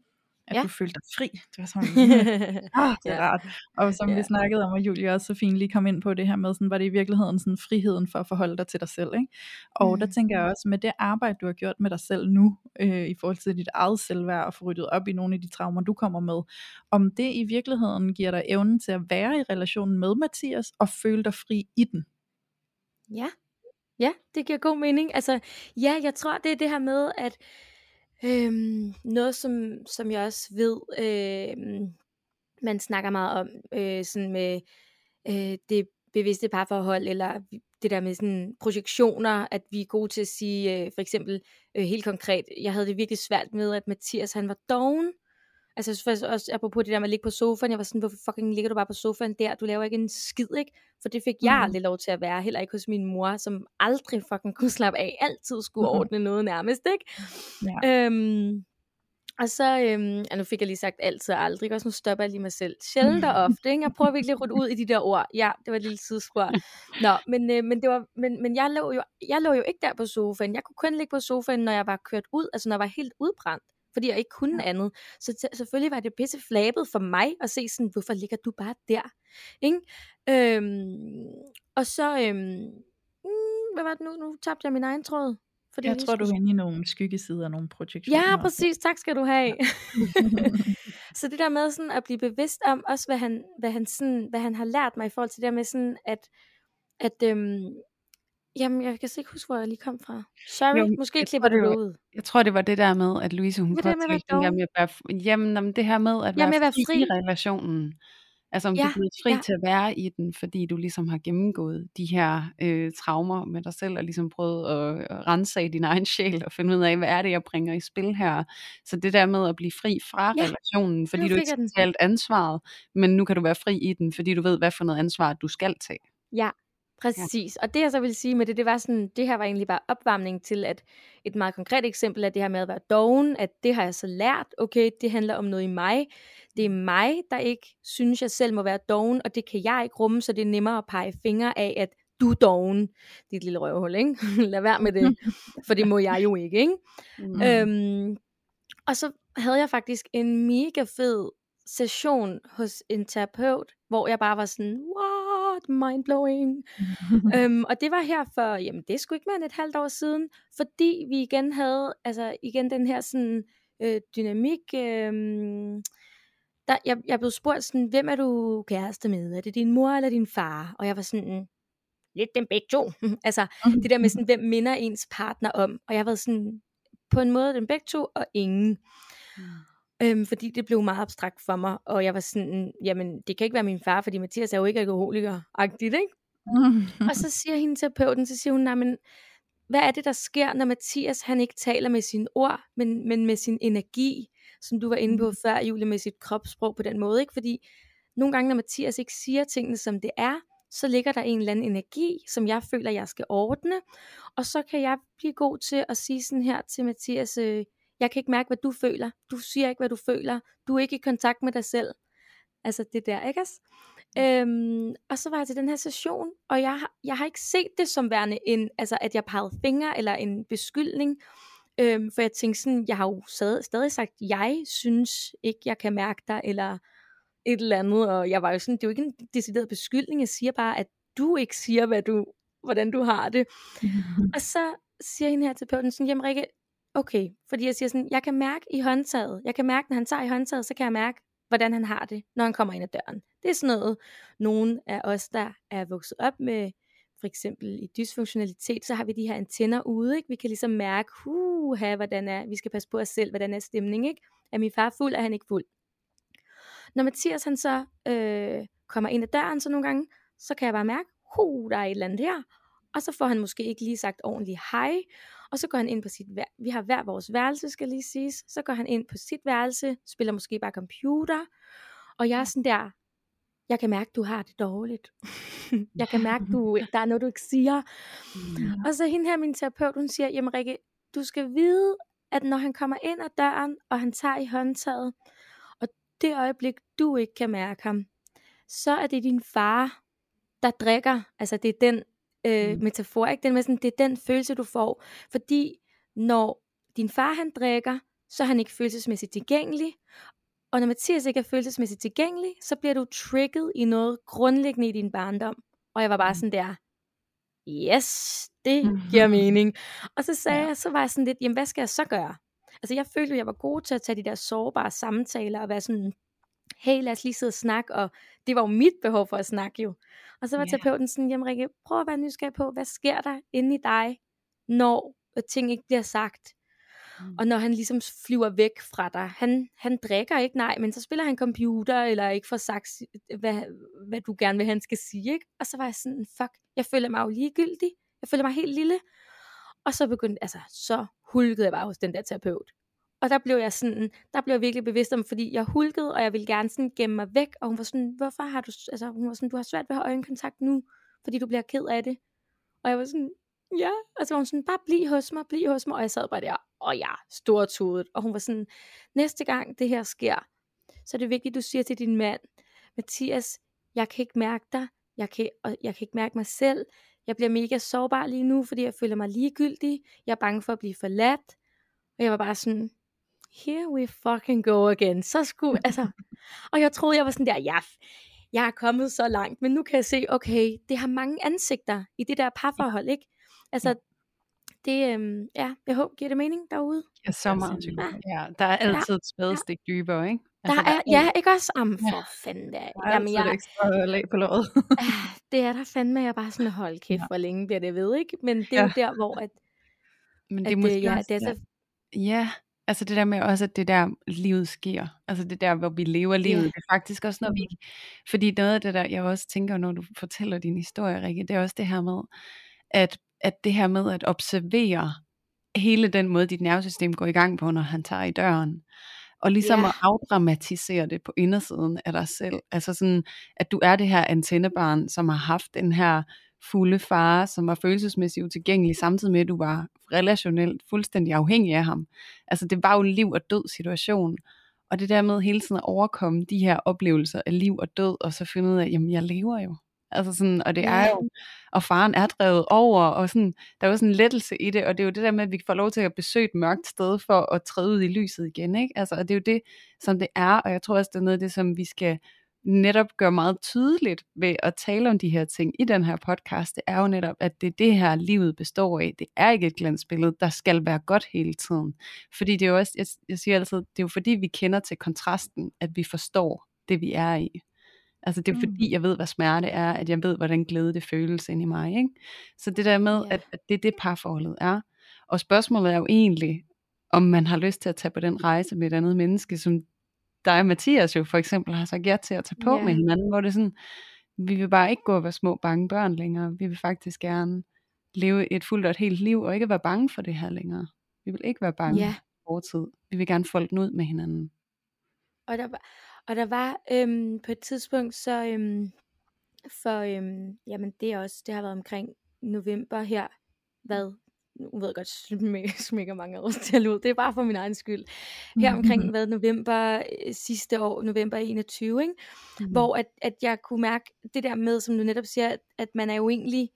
at Ja. du følte dig fri. Det var sådan, [laughs] ah, det er Ja. rart. Og som Ja. vi snakkede om, og Julie også så fint lige kom ind på det her med, sådan, var det i virkeligheden sådan friheden for at forholde dig til dig selv. Ikke? Og mm. der tænker jeg også, med det arbejde, du har gjort med dig selv nu, øh, i forhold til dit eget selvværd, og få ryddet op i nogle af de traumer, du kommer med, om det i virkeligheden giver dig evnen til at være i relationen med Mathias, og føle dig fri i den. Ja. Ja, det giver god mening. Altså, ja, jeg tror, det er det her med, at øhm, noget, som, som jeg også ved, øhm, man snakker meget om, øh, sådan med øh, det bevidste parforhold, eller det der med sådan projektioner, at vi er gode til at sige, øh, for eksempel øh, helt konkret, jeg havde det virkelig svært med, at Mathias han var doven, Altså jeg synes faktisk også, apropos det der med at ligge på sofaen, jeg var sådan, hvorfor fucking ligger du bare på sofaen der? Du laver ikke en skid, ikke? For det fik jeg Mhm. aldrig lov til at være, heller ikke hos min mor, som aldrig fucking kunne slappe af, altid skulle ordne noget nærmest, ikke? Ja. Øhm, og så, øhm, ja, nu fik jeg lige sagt altid og aldrig, også nu stopper jeg lige mig selv. Sjældent og ofte, ikke? Jeg prøver virkelig at rydde ud i de der ord. Ja, det var et lille tidsspor. Nå, men, øh, men, det var, men, men jeg, lå jo, jeg lå jo ikke der på sofaen. Jeg kunne kun ligge på sofaen, når jeg var kørt ud, altså når jeg var helt udbrændt fordi jeg ikke kunne ja. andet. Så t- selvfølgelig var det pisse flabet for mig at se sådan, hvorfor ligger du bare der? Ikke? Øhm, og så, øhm, mm, hvad var det nu? Nu tabte jeg min egen tråd. Fordi jeg, tror, du er inde i nogle skyggesider, nogle projektioner. Ja, præcis. Tak skal du have. [laughs] så det der med sådan at blive bevidst om også, hvad han, hvad han, sådan, hvad han har lært mig i forhold til det der med sådan, at, at øhm, Jamen, jeg kan ikke huske, hvor jeg lige kom fra. Sorry, Jo, måske klipper det det ud. Jeg tror, det var det der med, at Louise, hun Det der påtalte den der doven. med at være, jamen, jamen, det her med at være, at være fri, fri. i relationen. Altså om ja, du er blevet fri ja. til at være i den, fordi du ligesom har gennemgået de her øh, traumer med dig selv, og ligesom prøvet at, at rense i din egen sjæl, og finde ud af, hvad er det, jeg bringer i spil her. Så det der med at blive fri fra Ja, relationen, fordi du ikke skal ansvaret, men nu kan du være fri i den, fordi du ved, hvad for noget ansvar du skal tage. Ja, præcis. Og det jeg så vil sige med det, det var sådan, det her var egentlig bare opvarmning til, at et meget konkret eksempel er det her med at være doven, at det har jeg så lært, okay, det handler om noget i mig. Det er mig, der ikke synes, jeg selv må være doven, og det kan jeg ikke rumme, så det er nemmere at pege fingre af, at du er doven. Et lille røvhul, ikke? [laughs] Lad være med det, for det må jeg jo ikke, ikke? Mm. Øhm, og så havde jeg faktisk en mega fed session hos en terapeut, hvor jeg bare var sådan, what, mindblowing. [laughs] øhm, og det var her for, jamen det skulle ikke mere end et halvt år siden, fordi vi igen havde, altså igen den her sådan øh, dynamik, øh, der, jeg, jeg blev spurgt sådan, hvem er du kæreste med? Er det din mor eller din far? Og jeg var sådan, lidt dem begge to. [laughs] altså det der med sådan, hvem minder ens partner om? Og jeg var sådan, på en måde dem begge to, og ingen. Øhm, fordi det blev meget abstrakt for mig, og jeg var sådan, jamen det kan ikke være min far, fordi Mathias er jo ikke alkoholiker-agtigt, ikke? Og så siger hende terapeuten, så siger hun, nej, men hvad er det, der sker, når Mathias han ikke taler med sine ord, men, men med sin energi, som du var inde på før, Julie, med sit kropssprog på den måde, ikke? Fordi nogle gange, når Mathias ikke siger tingene, som det er, så ligger der en eller anden energi, som jeg føler, jeg skal ordne, og så kan jeg blive god til at sige sådan her til Mathias, øh, jeg kan ikke mærke, hvad du føler, du siger ikke, hvad du føler, du er ikke i kontakt med dig selv, altså det der, ikke også? Øhm, og så var jeg til den her session, og jeg, har- jeg har ikke set det som værende en, altså at jeg pegede fingre eller en beskyldning, øhm, for jeg tænkte sådan, jeg har jo stadig, stadig sagt, jeg synes ikke, jeg kan mærke dig, eller et eller andet, og jeg var jo sådan, det er jo ikke en decideret beskyldning, jeg siger bare, at du ikke siger, hvad du, hvordan du har det. [laughs] Og så siger hende her terapeuten sådan, jamen Rikke, okay, fordi jeg siger sådan, jeg kan mærke i håndtaget, jeg kan mærke, når han tager i håndtaget, så kan jeg mærke, hvordan han har det, når han kommer ind ad døren. Det er sådan noget, nogen af os, der er vokset op med, for eksempel i dysfunktionalitet, så har vi de her antenner ude, ikke? Vi kan ligesom mærke, huha, hvordan er, vi skal passe på os selv, hvordan er stemningen, ikke? Er min far fuld, er han ikke fuld? Når Mathias han så øh, kommer ind ad døren, så nogle gange, så kan jeg bare mærke, hu, der er et eller andet her. Og så får han måske ikke lige sagt ordentligt hej, og så går han ind på sit vær- vi har hver vores værelse, skal lige siges. Så går han ind på sit værelse, spiller måske bare computer, og jeg er sådan der, jeg kan mærke, du har det dårligt. [laughs] jeg kan mærke, du, der er noget, du ikke siger. Og så hende her, min terapeut, hun siger, jamen Rikke, du skal vide, at når han kommer ind ad døren, og han tager i håndtaget, og det øjeblik, du ikke kan mærke ham, så er det din far, der drikker. Altså det er den øh, Mm. metafor, ikke? Den med sådan, det er den følelse, du får. Fordi når din far han drikker, så er han ikke følelsesmæssigt tilgængelig, Og når Mathias ikke er følelsesmæssigt tilgængelig, så bliver du trigget i noget grundlæggende i din barndom. Og jeg var bare sådan der, yes, det giver mening. Og så sagde ja. jeg, så var jeg sådan lidt, jamen hvad skal jeg så gøre? Altså jeg følte, at jeg var god til at tage de der sårbare samtaler og være sådan, hey lad os lige sidde og snakke, og det var jo mit behov for at snakke jo. Og så var yeah. terapeuten sådan, jamen Rikke, prøv at være nysgerrig på, hvad sker der inde i dig, når ting ikke bliver sagt? Mm. Og når han ligesom flyver væk fra dig, han, han drikker ikke, nej, men så spiller han computer, eller ikke får sagt, hvad, hvad du gerne vil, han skal sige, ikke? Og så var jeg sådan, fuck, jeg føler mig jo ligegyldig, jeg føler mig helt lille. Og så begyndte, altså, så hulkede jeg bare hos den der terapeut. Og der blev jeg sådan, der blev jeg virkelig bevidst om, fordi jeg hulkede, og jeg ville gerne sådan gemme mig væk, og hun var sådan, hvorfor har du, altså hun var sådan, du har svært ved at have øjenkontakt nu, fordi du bliver ked af det. Og jeg var sådan, ja, og så var hun sådan, bare bliv hos mig, bliv hos mig, og jeg sad bare der, og ja, stortudet. Og hun var sådan, næste gang det her sker, så er det vigtigt, du siger til din mand, Mathias, jeg kan ikke mærke dig, jeg kan, og jeg kan ikke mærke mig selv, jeg bliver mega sårbar lige nu, fordi jeg føler mig ligegyldig, jeg er bange for at blive forladt, og jeg var bare sådan, here we fucking go again. Så skulle, [laughs] altså, og jeg troede, jeg var sådan der, ja, jeg er kommet så langt, men nu kan jeg se, okay, det har mange ansigter i det der parforhold, ikke? Altså, det, øhm, ja, jeg håber, giver det mening derude? Ja, så meget. Ja. ja, der er altid et spadestik ja. dybere, ikke? Altså, der, er, der er, ja, ikke også? Am, for ja. fanden, der, der er Jamen, jeg, ekstra lag på låret. det er der fandme, jeg bare sådan, hold kæft, ja. hvor længe bliver det ved, ikke? Men det er ja. jo der, hvor at, men det er at, måske ja, det er så, ja, Altså det der med også, at det der livet sker. Altså det der, hvor vi lever livet. Yeah. Det er faktisk også, når vi... Fordi noget af det der, jeg også tænker, når du fortæller din historie, Rikke, det er også det her med, at, at det her med at observere hele den måde, dit nervesystem går i gang på, når han tager i døren. Og ligesom yeah. at afdramatisere det på indersiden af dig selv. Altså sådan, at du er det her antennebarn, som har haft den her fulde far, som var følelsesmæssigt utilgængelig, samtidig med at du var relationelt fuldstændig afhængig af ham. Altså det var jo en liv og død situation. Og det der med hele tiden at overkomme de her oplevelser af liv og død, og så finde ud af, jamen jeg lever jo. Altså sådan, og det er jo, og faren er drevet over, og sådan, der er jo sådan en lettelse i det, og det er jo det der med, at vi får lov til at besøge et mørkt sted, for at træde ud i lyset igen, ikke? Altså, og det er jo det, som det er, og jeg tror også, det er noget af det, som vi skal netop gør meget tydeligt ved at tale om de her ting i den her podcast, det er jo netop, at det er det her, livet består af. Det er ikke et glansbillede, der skal være godt hele tiden. Fordi det er jo også, jeg, jeg siger altid, det er jo fordi, vi kender til kontrasten, at vi forstår det, vi er i. Altså det er mm. fordi, jeg ved, hvad smerte er, at jeg ved, hvordan glæde det føles ind i mig. Ikke? Så det der med, yeah. at, at det er det parforholdet er. Og spørgsmålet er jo egentlig, om man har lyst til at tage på den rejse med et andet menneske, som dig og Mathias jo for eksempel har sagt ja til at tage på yeah. med hinanden, hvor det er sådan, vi vil bare ikke gå og være små bange børn længere. Vi vil faktisk gerne leve et fuldt og et helt liv, og ikke være bange for det her længere. Vi vil ikke være bange yeah. for tid. Vi vil gerne folde den ud med hinanden. Og der, og der var øhm, på et tidspunkt, så øhm, for, øhm, jamen det er også, det har været omkring november her, hvad, nu ved jeg godt, [laughs] smækker mange år til ud. Det er bare for min egen skyld. Her omkring [laughs] hvad, november øh, sidste år, november 21, ikke? Mm-hmm. hvor at, at jeg kunne mærke det der med, som du netop siger, at, at man er jo egentlig,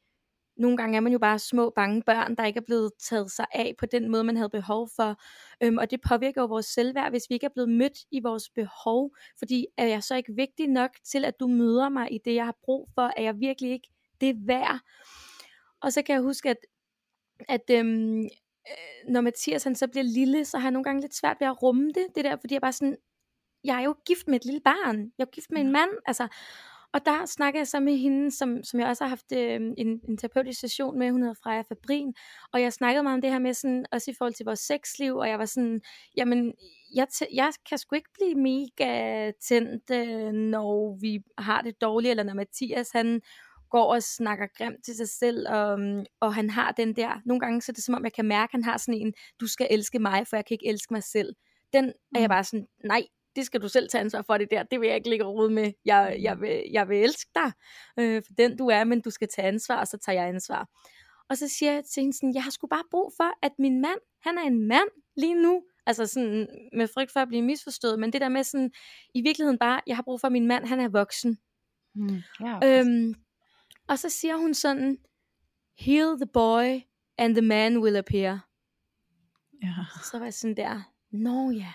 nogle gange er man jo bare små bange børn, der ikke er blevet taget sig af på den måde, man havde behov for. Øhm, og det påvirker jo vores selvværd, hvis vi ikke er blevet mødt i vores behov. Fordi er jeg så ikke vigtig nok til, at du møder mig i det, jeg har brug for? Er jeg virkelig ikke det værd? Og så kan jeg huske, at at øhm, øh, når Mathias han så bliver lille, så har jeg nogle gange lidt svært ved at rumme det, det der, fordi jeg bare sådan, jeg er jo gift med et lille barn, jeg er gift med en mand, altså, og der snakker jeg så med hende, som, som jeg også har haft øh, en, en terapeutisk session med, hun hedder Freja Fabrin, og jeg snakkede meget om det her med sådan, også i forhold til vores sexliv, og jeg var sådan, jamen, jeg, jeg kan sgu ikke blive mega tændt, øh, når vi har det dårligt, eller når Mathias, han går og snakker grimt til sig selv, og, og han har den der, nogle gange så er det som om, jeg kan mærke, at han har sådan en, du skal elske mig, for jeg kan ikke elske mig selv. Den er jeg mm. bare sådan, nej, det skal du selv tage ansvar for det der, det vil jeg ikke ligge råd med, jeg, jeg, vil, jeg vil elske dig, øh, for den du er, men du skal tage ansvar, og så tager jeg ansvar. Og så siger jeg til hende sådan, jeg har sgu bare brug for, at min mand, han er en mand lige nu, altså sådan med frygt for at blive misforstået, men det der med sådan, i virkeligheden bare, jeg har brug for, at min mand, han er voksen. Mm, ja, øhm, og så siger hun sådan, heal the boy, and the man will appear. Ja. Så var jeg sådan der, nå ja,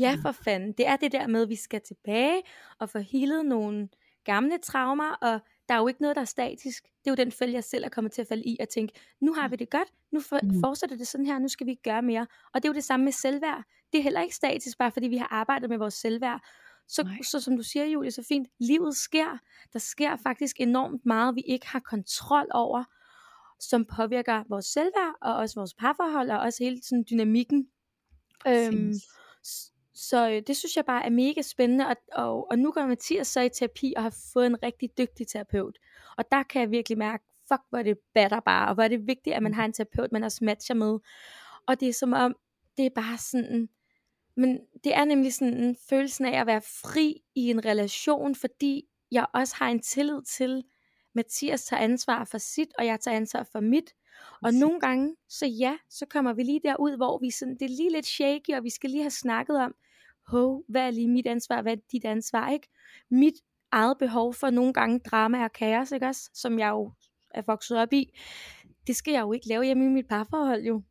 Ja, for fanden. Det er det der med, at vi skal tilbage og få healet nogle gamle traumer, og der er jo ikke noget, der er statisk. Det er jo den fælde, jeg selv er kommet til at falde i, og tænke, nu har vi det godt, nu for, mm. fortsætter det sådan her, nu skal vi ikke gøre mere. Og det er jo det samme med selvværd. Det er heller ikke statisk, bare fordi vi har arbejdet med vores selvværd. Så, så som du siger, Julie, så fint, livet sker. Der sker faktisk enormt meget, vi ikke har kontrol over, som påvirker vores selvværd, og også vores parforhold, og også hele sådan dynamikken. Øhm, så øh, det synes jeg bare er mega spændende, og, og, og nu går Mathias så i terapi og har fået en rigtig dygtig terapeut. Og der kan jeg virkelig mærke, fuck hvor det batter bare, og hvor er det vigtigt, at man har en terapeut, man også matcher med. Og det er som om, det er bare sådan, men det er nemlig sådan en følelsen af at være fri i en relation, fordi jeg også har en tillid til, Mathias tager ansvar for sit, og jeg tager ansvar for mit. Og nogle gange, så ja, så kommer vi lige derud, hvor vi sådan, det er lige lidt shaky, og vi skal lige have snakket om, hov, hvad er lige mit ansvar, hvad er dit ansvar, ikke? Mit eget behov for nogle gange drama og kaos, ikke også? Som jeg jo er vokset op i, det skal jeg jo ikke lave hjemme i mit parforhold jo.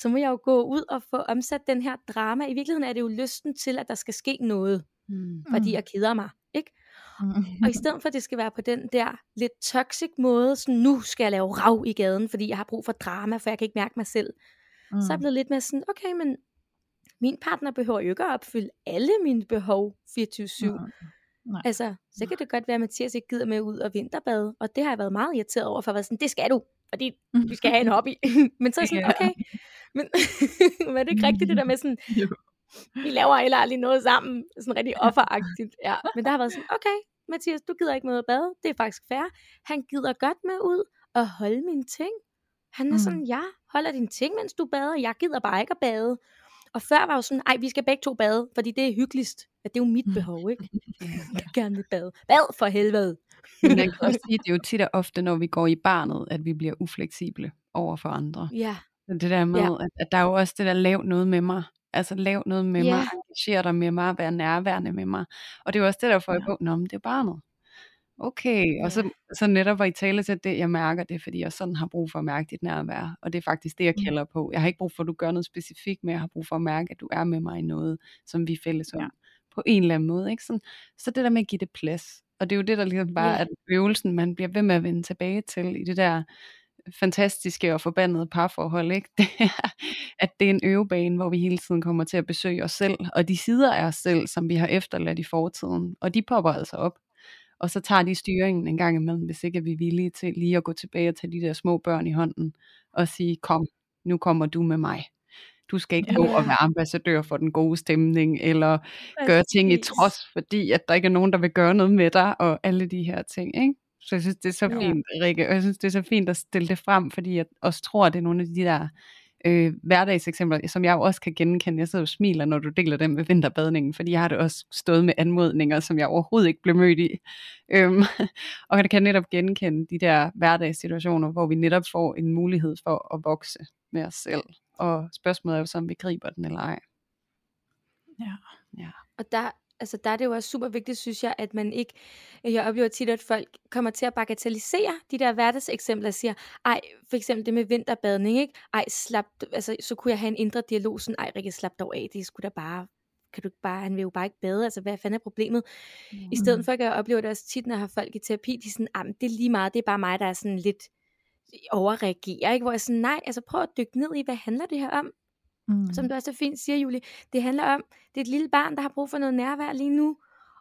Så må jeg jo gå ud og få omsat den her drama. I virkeligheden er det jo lysten til, at der skal ske noget, mm. fordi jeg keder mig, ikke? Mm. Og i stedet for at det skal være på den der lidt toxic måde, så nu skal jeg lave rav i gaden, fordi jeg har brug for drama, for jeg kan ikke mærke mig selv. Mm. Så er jeg blevet lidt mere sådan, okay, men min partner behøver jo ikke at opfylde alle mine behov 24-7. Mm. Nej. Altså, så kan det godt være, at Mathias ikke gider med ud og vinterbade, og det har jeg været meget irriteret over, for at være sådan, det skal du, fordi vi skal have en [laughs] hobby. [laughs] men så er jeg sådan, okay, [laughs] men, er det ikke rigtigt det der med sådan, vi laver heller aldrig noget sammen, sådan rigtig offeragtigt. Ja. Men der har været sådan, okay, Mathias, du gider ikke med at bade, det er faktisk fair. Han gider godt med ud og holde mine ting. Han er mm. sådan, ja, holder dine ting, mens du bader, jeg gider bare ikke at bade. Og før var jo sådan, ej, vi skal begge to bade, fordi det er hyggeligst. At det er jo mit mm. behov, ikke? Jeg gerne vil bade. Bad for helvede. Men man [laughs] kan også sige, det er jo tit og ofte, når vi går i barnet, at vi bliver ufleksible over for andre. Ja. Det der med, ja. at, at der er jo også det der, lav noget med mig. Altså lav noget med yeah. mig, engagere dig med mig, være nærværende med mig. Og det er jo også det, der får ja. i Nå, men det er barnet. Okay, og så, så netop var i tale til det, jeg mærker det, fordi jeg sådan har brug for at mærke dit nærvær, og det er faktisk det, jeg mm. kalder på. Jeg har ikke brug for, at du gør noget specifikt, men jeg har brug for at mærke, at du er med mig i noget, som vi er fælles om, ja. på en eller anden måde. Ikke? Sådan, så det der med at give det plads, og det er jo det, der ligesom bare ja. er øvelsen, man bliver ved med at vende tilbage til i det der fantastiske og forbandede parforhold, ikke? [laughs] Det er, at det er en øvebane, hvor vi hele tiden kommer til at besøge os selv, og de sider af os selv, som vi har efterladt i fortiden, og de popper altså op. Og så tager de styringen en gang imellem, hvis ikke er vi er villige til lige at gå tilbage og tage de der små børn i hånden, og sige, kom, nu kommer du med mig. Du skal ikke ja. gå og være ambassadør for den gode stemning, eller Præcis. gøre ting i trods, fordi at der ikke er nogen, der vil gøre noget med dig, og alle de her ting. Ikke? Så jeg synes, det er så fint, ja. Rikke, og jeg synes, det er så fint at stille det frem, fordi jeg også tror, at det er nogle af de der øh, hverdagseksempler, som jeg jo også kan genkende. Jeg sidder og smiler, når du deler dem med vinterbadningen, fordi jeg har det også stået med anmodninger, som jeg overhovedet ikke blev mødt i. Øhm, og det kan netop genkende de der hverdagssituationer, hvor vi netop får en mulighed for at vokse med os selv. Og spørgsmålet er jo så, om vi griber den eller ej. Ja. ja. Og der, altså der er det jo også super vigtigt, synes jeg, at man ikke, jeg oplever tit, at folk kommer til at bagatellisere de der hverdagseksempler og siger, ej, for eksempel det med vinterbadning, ikke? Ej, slap, altså, så kunne jeg have en indre dialog, sådan, ej, Rikke, slap dog af, det skulle da bare kan du ikke bare, han vil jo bare ikke bade, altså hvad fanden er problemet? Mm. I stedet for, at jeg oplever det også tit, når jeg har folk i terapi, de er sådan, ah, det er lige meget, det er bare mig, der er sådan lidt overreagerer, ikke? hvor jeg sådan, nej, altså prøv at dykke ned i, hvad handler det her om? Mm. Som du også så fint siger, Julie, det handler om, det er et lille barn, der har brug for noget nærvær lige nu,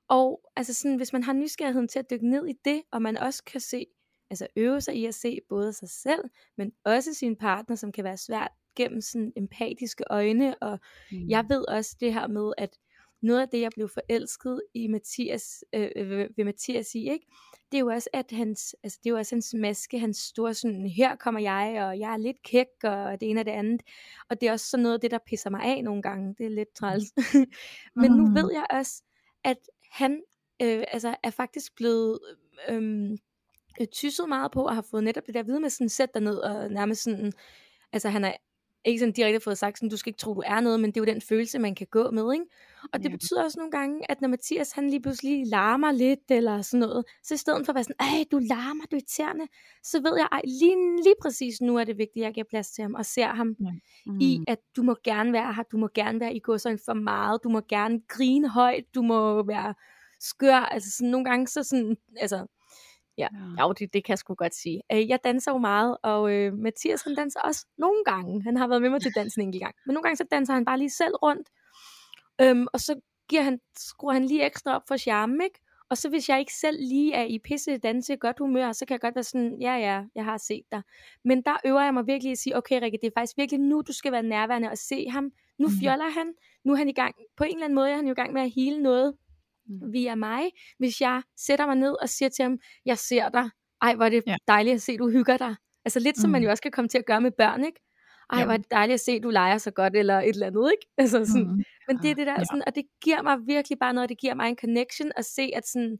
og altså sådan, hvis man har nysgerrigheden til at dykke ned i det, og man også kan se, altså øve sig i at se både sig selv, men også sin partner, som kan være svært gennem sådan empatiske øjne, og mm. jeg ved også det her med, at noget af det, jeg blev forelsket i Mathias, øh, ved, ved Mathias i, ikke? det er jo også, at hans, altså det er jo også hans maske, hans store sådan, her kommer jeg, og jeg er lidt kæk, og det ene og det andet. Og det er også sådan noget af det, der pisser mig af nogle gange. Det er lidt træls. [laughs] Men nu ved jeg også, at han øh, altså er faktisk blevet øh, tysset meget på, og har fået netop det der vide med sådan, sæt dig ned, og nærmest sådan, altså han er ikke sådan direkte fået sagt, sådan, du skal ikke tro, du er noget, men det er jo den følelse, man kan gå med, ikke? Og det Ja. betyder også nogle gange, at når Mathias han lige pludselig larmer lidt, eller sådan noget, så i stedet for at være sådan, ej, du larmer, du er irriterende, så ved jeg, ej, lige, lige præcis nu er det vigtigt, at jeg giver plads til ham, og ser ham Mm. i, at du må gerne være her, du må gerne være i godsøjne for meget, du må gerne grine højt, du må være skør, altså sådan nogle gange, så sådan, altså, ja, Ja. jo, det, det kan jeg sgu godt sige. Øh, Jeg danser jo meget, og øh, Mathias han danser også nogle gange, han har været med mig til dansen en gang, men nogle gange så danser han bare lige selv rundt, øhm, og så giver han, skruer han lige ekstra op for charmen, ikke? Og så hvis jeg ikke selv lige er i pisse danse godt humør, så kan jeg godt være sådan, ja ja, jeg har set dig. Men der øver jeg mig virkelig at sige, okay Rikke, det er faktisk virkelig nu, du skal være nærværende og se ham. Nu Mhm. fjoller han, nu er han i gang, på en eller anden måde er han jo i gang med at hele noget Mm. via mig. Hvis jeg sætter mig ned og siger til ham, jeg ser dig, ej hvor er det Ja. dejligt at se, du hygger dig. Altså lidt som man Mhm. jo også kan komme til at gøre med børn, ikke? Ej, Ja. hvor er det dejligt at se, du leger så godt, eller et eller andet, ikke? [laughs] Altså sådan, Mm. men det er det der, Ja. sådan, og det giver mig virkelig bare noget, det giver mig en connection at se, at sådan,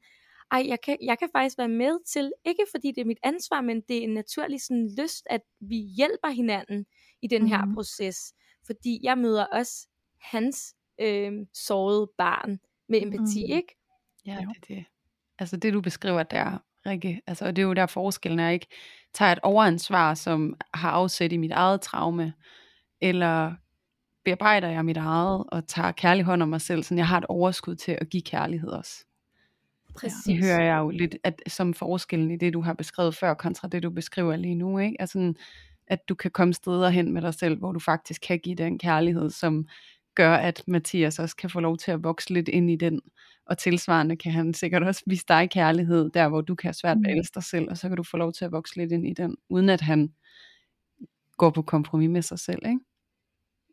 ej, jeg kan, jeg kan faktisk være med til, ikke fordi det er mit ansvar, men det er en naturlig sådan lyst, at vi hjælper hinanden i den her Mhm. proces. Fordi jeg møder også hans øh, sårede barn med empati, Mhm. ikke? Ja, det er det. Altså det, du beskriver der, Rikke, altså, og det er jo der forskellen er, ikke tager et overansvar, som har afsæt i mit eget traume, eller bearbejder jeg mit eget, og tager kærlig hånd om mig selv, så jeg har et overskud til at give kærlighed også. Præcis. Det hører jeg jo lidt at, som forskellen i det, du har beskrevet før, kontra det, du beskriver lige nu. Ikke? Altså, sådan, at du kan komme steder hen med dig selv, hvor du faktisk kan give den kærlighed, som gør, at Mathias også kan få lov til at vokse lidt ind i den. Og tilsvarende kan han sikkert også vise dig kærlighed, der hvor du kan have svært ved at Mm. elske dig selv, og så kan du få lov til at vokse lidt ind i den, uden at han går på kompromis med sig selv. Ikke?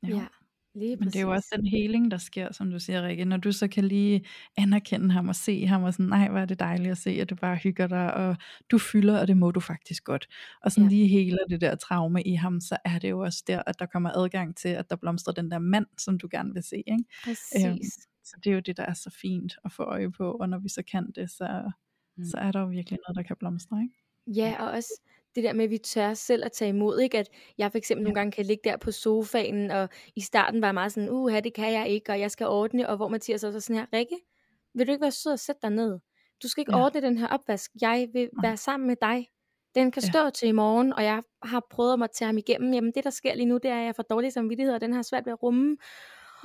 Ja, lige Men det er jo også den heling, der sker, som du siger, Rikke. Når du så kan lige anerkende ham og se ham, og sådan, nej, hvor er det dejligt at se, at du bare hygger dig, og du fylder, og det må du faktisk godt. Og sådan Ja. lige heler det der traume i ham, så er det jo også der, at der kommer adgang til, at der blomstrer den der mand, som du gerne vil se. Ikke? Præcis. Så det er jo det, der er så fint at få øje på, og når vi så kan det, så, Mm. så er der jo virkelig noget, der kan blomstre. Ikke? Ja, og også det der med, at vi tør selv at tage imod, ikke? At jeg for eksempel Ja. nogle gange kan ligge der på sofaen, og i starten var jeg meget sådan, uha, det kan jeg ikke, og jeg skal ordne, og hvor Mathias også er sådan her, Rikke, vil du ikke være sød og sætte dig ned? Du skal ikke Ja. ja. ordne den her opvask, jeg vil Nej. være sammen med dig. Den kan Ja. stå til i morgen, og jeg har prøvet at tage ham igennem. Jamen det, der sker lige nu, det er, at jeg får dårlig samvittighed, og den har svært ved at rumme.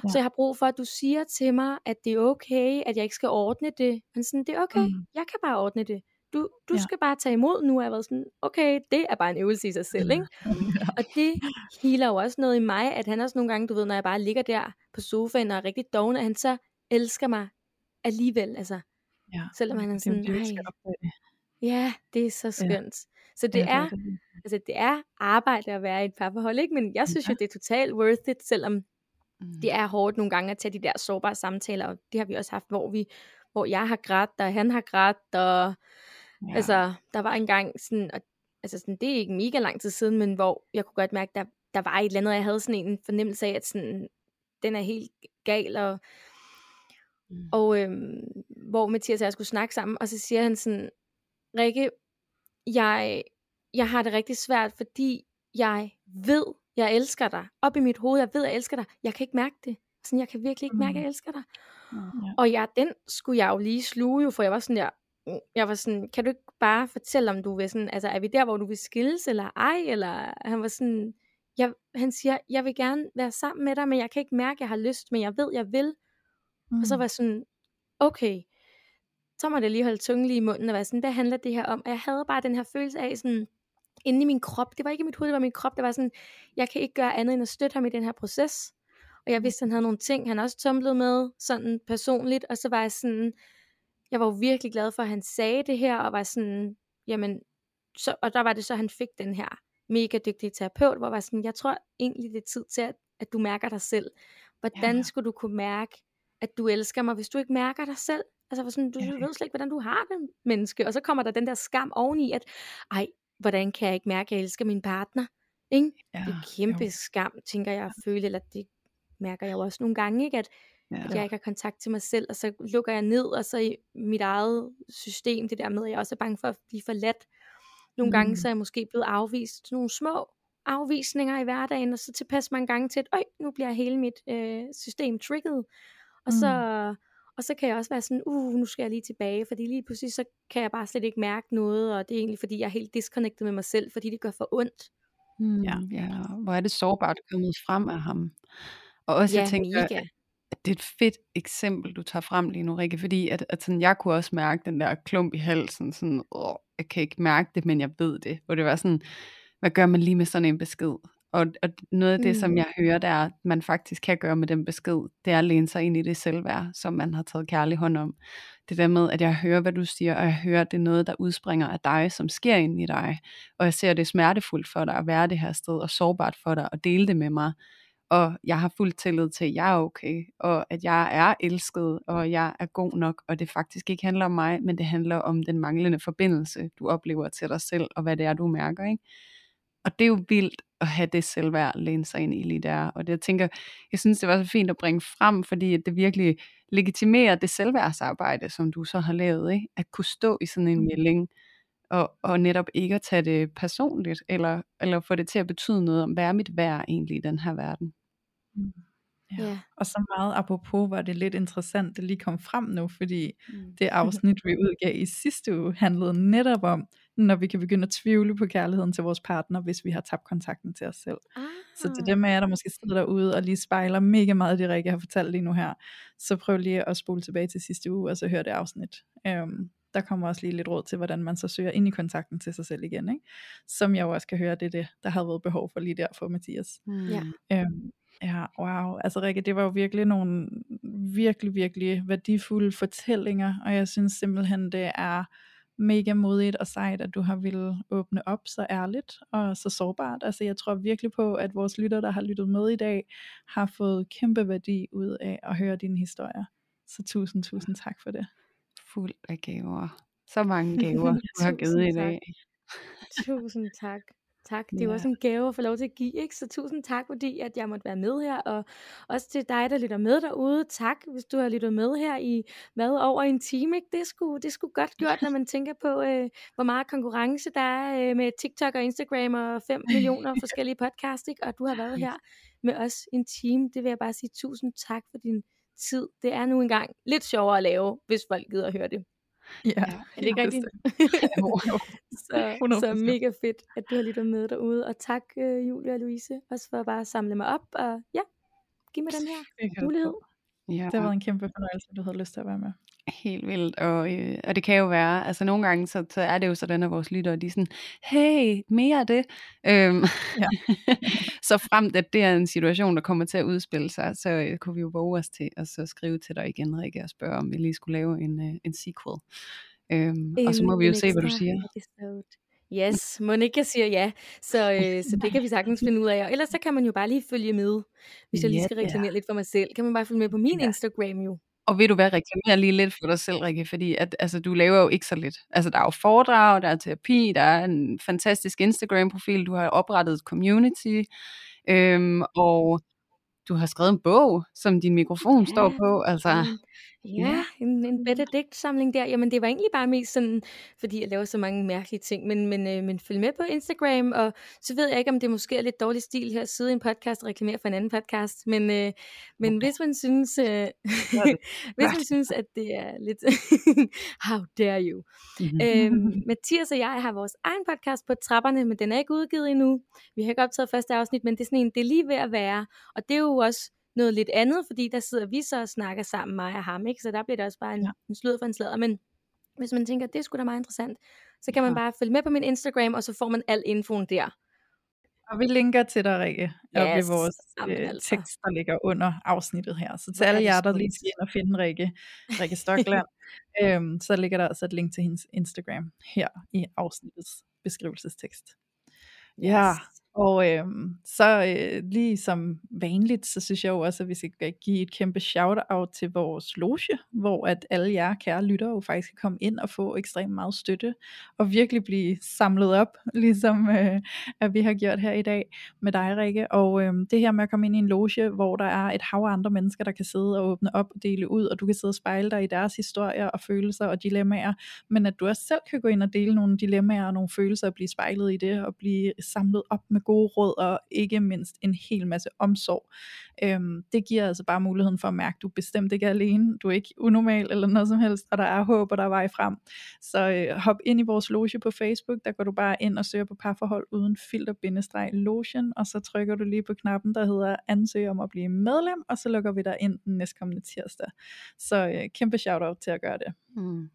Ja. Så jeg har brug for, at du siger til mig, at det er okay, at jeg ikke skal ordne det. Men sådan, det er okay, Mm. jeg kan bare ordne det. Du, du Ja. skal bare tage imod nu. Og jeg har været sådan, okay, det er bare en øvelse i sig selv, ikke? [laughs] Og det healer jo også noget i mig, at han også nogle gange, du ved, når jeg bare ligger der på sofaen og er rigtig doven, at han så elsker mig alligevel, altså. Ja. Selvom han er er sådan, det. Ja, det er så skønt. Så det Ja, er, det det. altså det er arbejde at være i et parforhold, ikke? Men jeg synes jo, det er totalt worth it, selvom Mm. det er hårdt nogle gange at tage de der sårbare samtaler, og det har vi også haft, hvor vi hvor jeg har grædt, og han har grædt, og Ja. altså, der var en gang sådan, og, altså sådan, det er ikke mega lang tid siden, men hvor jeg kunne godt mærke, der, der var et eller andet, og jeg havde sådan en fornemmelse af, at sådan, den er helt gal, og, Mm. og øhm, hvor Mathias og jeg skulle snakke sammen, og så siger han sådan, Rikke, jeg, jeg har det rigtig svært, fordi jeg ved, jeg elsker dig. Op i mit hoved, jeg ved, jeg elsker dig. Jeg kan ikke mærke det. Sådan, jeg kan virkelig ikke mærke, at jeg elsker dig. Ja. Og ja, den skulle jeg jo lige sluge, jo, for jeg var sådan der, jeg var sådan, kan du ikke bare fortælle, om du vil sådan, altså er vi der, hvor du vil skilles, eller ej, eller han var sådan, jeg, han siger, jeg vil gerne være sammen med dig, men jeg kan ikke mærke, at jeg har lyst, men jeg ved, jeg vil. Mm. Og så var jeg sådan, okay, så må jeg lige holde tungen lige i munden, og være sådan, hvad handler det her om? Og jeg havde bare den her følelse af sådan, inde i min krop, det var ikke mit hoved, det var min krop, det var sådan, jeg kan ikke gøre andet end at støtte ham i den her proces. Og jeg vidste, han havde nogle ting, han også tumlede med, sådan personligt, og så var jeg sådan, jeg var jo virkelig glad for, at han sagde det her, og var sådan, jamen, så, og der var det så, han fik den her mega dygtige terapeut, hvor jeg var sådan, jeg tror egentlig, det er tid til, at, at du mærker dig selv. Hvordan Ja. skulle du kunne mærke, at du elsker mig, hvis du ikke mærker dig selv? Altså, for sådan, du Ja. ved slet ikke, hvordan du har det, menneske. Og så kommer der den der skam oveni, at, ej, hvordan kan jeg ikke mærke, at jeg elsker min partner? Ikke? ja, Det er kæmpe jo. skam, tænker jeg at føle, eller det mærker jeg jo også nogle gange, ikke? At, Ja. at jeg ikke har kontakt til mig selv, og så lukker jeg ned, og så i mit eget system, det der med, at jeg også er bange for at blive forladt. Nogle mm. gange så er jeg måske blevet afvist til nogle små afvisninger i hverdagen, og så tilpasse mig en gang til, at Øj, nu bliver hele mit øh, system trigget. Og, mm. så, og så kan jeg også være sådan, uh, nu skal jeg lige tilbage, fordi lige pludselig så kan jeg bare slet ikke mærke noget, og det er egentlig fordi, jeg er helt disconnected med mig selv, fordi det gør for ondt. Mm, ja. ja, hvor er det sårbart kommet frem af ham. Og også ja, jeg tænker, mega. Det er et fedt eksempel, du tager frem lige nu, Rikke, fordi at, at sådan, jeg kunne også mærke den der klump i halsen, sådan, åh, jeg kan ikke mærke det, men jeg ved det. Hvor det var sådan, hvad gør man lige med sådan en besked? Og, og noget af det, mm. som jeg hører, der er, at man faktisk kan gøre med den besked, det er at læne sig ind i det selvværd, som man har taget kærlig hånd om. Det der med, at jeg hører, hvad du siger, og jeg hører, at det er noget, der udspringer af dig, som sker ind i dig. Og jeg ser, at det er smertefuldt for dig at være det her sted, og sårbart for dig at dele det med mig. Og jeg har fuld tillid til, at jeg er okay, og at jeg er elsket, og jeg er god nok, og det faktisk ikke handler om mig, men det handler om den manglende forbindelse, du oplever til dig selv, og hvad det er, du mærker. Ikke? Og det er jo vildt at have det selvværd læne sig ind i lige der. Og det, jeg tænker, jeg synes, det var så fint at bringe frem, fordi det virkelig legitimerer det selvværdsarbejde, som du så har lavet. Ikke? At kunne stå i sådan en mm. melding, og, og netop ikke at tage det personligt, eller, eller få det til at betyde noget om, hvad er mit værd egentlig i den her verden. Ja. Yeah. Og så meget apropos var det lidt interessant, det lige kom frem nu, fordi mm. det afsnit, vi udgav i sidste uge, handlede netop om, når vi kan begynde at tvivle på kærligheden til vores partner, hvis vi har tabt kontakten til os selv. Ah. Så til dem af jer, der måske sidder derude og lige spejler mega meget det, Rikke har fortalt lige nu her, så prøv lige at spole tilbage til sidste uge, og så hør det afsnit. Um, der kommer også lige lidt råd til, hvordan man så søger ind i kontakten til sig selv igen. Ikke? Som jeg jo også kan høre, det er det, der har været behov for lige der for Mathias. Mm. Ja. Um, Ja, wow. Altså Rikke, det var jo virkelig nogle virkelig, virkelig værdifulde fortællinger, og jeg synes simpelthen, det er mega modigt og sejt, at du har ville åbne op så ærligt og så sårbart. Altså jeg tror virkelig på, at vores lytter, der har lyttet med i dag, har fået kæmpe værdi ud af at høre dine historier. Så tusind, tusind tak for det. Fuld af gaver. Så mange gaver, [laughs] du har givet i dag. Tusind tak tak. Det er jo også en gave at få lov til at give, ikke? Så tusind tak, fordi at jeg måtte være med her, og også til dig, der lytter med derude. Tak, hvis du har lyttet med her i, hvad, over en time, ikke? Det skulle, det skulle godt [laughs] gjort, når man tænker på, øh, hvor meget konkurrence der er øh, med TikTok og Instagram og 5 [laughs] millioner forskellige podcasts, ikke? Og du har været her med os en time. Det vil jeg bare sige tusind tak for din tid. Det er nu engang lidt sjovere at lave, hvis folk gider at høre det. Ja, ja er det ikke rigtigt? [laughs] [laughs] så, så mega fedt, at du har lyttet med derude. Og tak, uh, Julia og Louise, også for at bare samle mig op. Og ja, give mig den her mulighed. Ja. Det har været en kæmpe fornøjelse, at du havde lyst til at være med. Helt vildt, og, øh, og det kan jo være, altså nogle gange, så, så er det jo sådan, at vores lyttere, de er sådan, hey, mere af det. Øhm, ja. [laughs] så frem at det er en situation, der kommer til at udspille sig, så øh, kunne vi jo våge os til at så skrive til dig igen, Rikke, og spørge, om vi lige skulle lave en, øh, en sequel. Øhm, og så må vi jo se, hvad du siger. Episode. Yes, Monika siger ja, så, øh, så det kan vi sagtens finde ud af. Og ellers så kan man jo bare lige følge med, hvis jeg lige skal reklamere yeah. lidt for mig selv. Kan man bare følge med på min yeah. Instagram jo. Og vil du være reklamere lige lidt for dig selv, Rikke, fordi at, altså, du laver jo ikke så lidt. Altså, der er jo foredrag, der er terapi, der er en fantastisk Instagram-profil, du har oprettet et community, øhm, og du har skrevet en bog, som din mikrofon ja. står på. Altså, Ja, en, en Benedikt-samling der. Jamen, det var egentlig bare mest sådan, fordi jeg laver så mange mærkelige ting, men, men, øh, men følg med på Instagram, og så ved jeg ikke, om det måske er lidt dårlig stil her at sidde i en podcast og reklamere for en anden podcast, men, øh, men okay. hvis man synes, øh, [laughs] hvis man synes, at det er lidt, [laughs] how dare you. øhm, [laughs] Mathias og jeg har vores egen podcast på trapperne, men den er ikke udgivet endnu. Vi har ikke optaget første afsnit, men det er sådan en, det er lige ved at være, og det er jo også noget lidt andet, fordi der sidder vi så og snakker sammen, mig og ham, ikke? så der bliver det også bare en, ja. en slød for en sladder, men hvis man tænker, det skulle da meget interessant, så kan man bare følge med på min Instagram, og så får man al infoen der. Og vi linker til dig, Rikke, yes. op i vores Jamen, øh, altså. tekst, der ligger under afsnittet her. Så til alle jer, der lige skal ind og finde Rikke, Rikke [laughs] Stockland, øhm, så ligger der også et link til hendes Instagram her i afsnittets beskrivelsestekst. Yes. Og øh, så øh, lige som vanligt, så synes jeg jo også, at vi skal give et kæmpe shout-out til vores loge, hvor at alle jer kære lyttere jo faktisk kan komme ind og få ekstremt meget støtte, og virkelig blive samlet op, [laughs] ligesom øh, at vi har gjort her i dag med dig, Rikke. Og øh, det her med at komme ind i en loge, hvor der er et hav af andre mennesker, der kan sidde og åbne op og dele ud, og du kan sidde og spejle dig i deres historier og følelser og dilemmaer, men at du også selv kan gå ind og dele nogle dilemmaer og nogle følelser og blive spejlet i det, og blive samlet op med gode råd og ikke mindst en hel masse omsorg. Øhm, det giver altså bare muligheden for at mærke, at du bestemt ikke er alene, du er ikke unormal eller noget som helst, og der er håb, og der er vej frem. Så øh, hop ind i vores loge på Facebook, der går du bare ind og søger på parforhold uden filter-logen, og så trykker du lige på knappen, der hedder ansøg om at blive medlem, og så lukker vi dig ind den næstkommende tirsdag. Så øh, kæmpe shout out til at gøre det. Mm.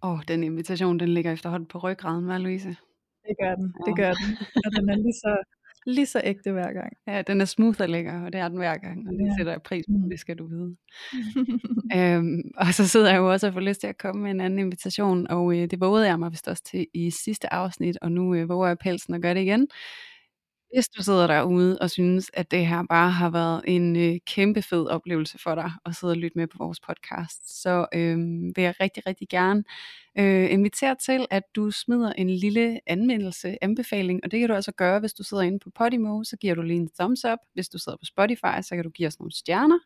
Og den invitation, den ligger efterhånden på ryggraden, hva' Louise? Det gør den, det gør den. Og den er lige så, lige så ægte hver gang. Ja, den er smooth og lækker, og det er den hver gang, og det ja. sætter jeg pris på, mm. det skal du vide. [laughs] øhm, og så sidder jeg jo også og får lyst til at komme med en anden invitation, og øh, det vågede jeg mig vist også til i sidste afsnit, og nu øh, våger jeg pelsen og gør det igen. Hvis du sidder derude og synes, at det her bare har været en øh, kæmpe fed oplevelse for dig at sidde og lytte med på vores podcast, så øh, vil jeg rigtig, rigtig gerne øh, invitere til, at du smider en lille anmeldelse, anbefaling, og det kan du altså gøre, hvis du sidder inde på Podimo, så giver du lige en thumbs up. Hvis du sidder på Spotify, så kan du give os nogle stjerner.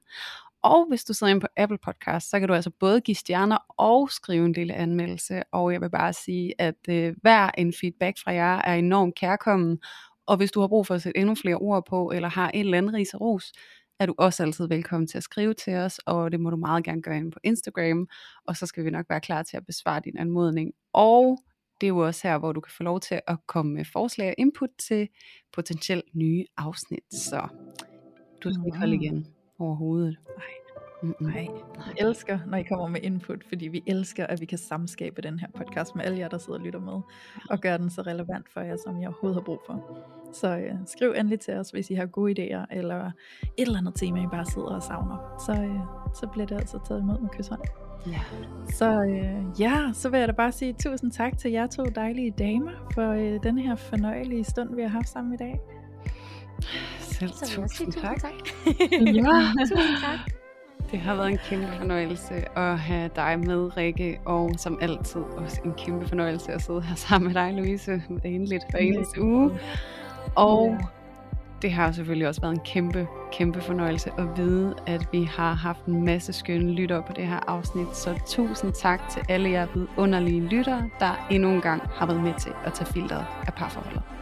Og hvis du sidder inde på Apple Podcast, så kan du altså både give stjerner og skrive en lille anmeldelse. Og jeg vil bare sige, at øh, hver en feedback fra jer er enormt kærkommen, og hvis du har brug for at sætte endnu flere ord på, eller har en eller anden ris og ros, er du også altid velkommen til at skrive til os, og det må du meget gerne gøre ind på Instagram, og så skal vi nok være klar til at besvare din anmodning. Og det er jo også her, hvor du kan få lov til at komme med forslag og input til potentielt nye afsnit. Så du skal ikke holde igen overhovedet. Nej. Mm-mm. Nej, vi elsker, når I kommer med input, fordi vi elsker, at vi kan samskabe den her podcast med alle jer, der sidder og lytter med, og gøre den så relevant for jer, som I overhovedet har brug for. Så øh, skriv endelig til os, hvis I har gode idéer, eller et eller andet tema, I bare sidder og savner. Så, øh, så bliver det altså taget imod med kysshånd. Ja. Så øh, ja, så vil jeg da bare sige tusind tak til jer to dejlige damer, for øh, den her fornøjelige stund, vi har haft sammen i dag. Selv tusind, tusind tak. tak. ja. [laughs] tusind tak. Det har været en kæmpe fornøjelse at have dig med, Rikke, og som altid også en kæmpe fornøjelse at sidde her sammen med dig, Louise, enligt for eneste uge. Og det har selvfølgelig også været en kæmpe, kæmpe fornøjelse at vide, at vi har haft en masse skønne lyttere på det her afsnit. Så tusind tak til alle jer vidunderlige lyttere, der endnu en gang har været med til at tage filteret af parforholdet.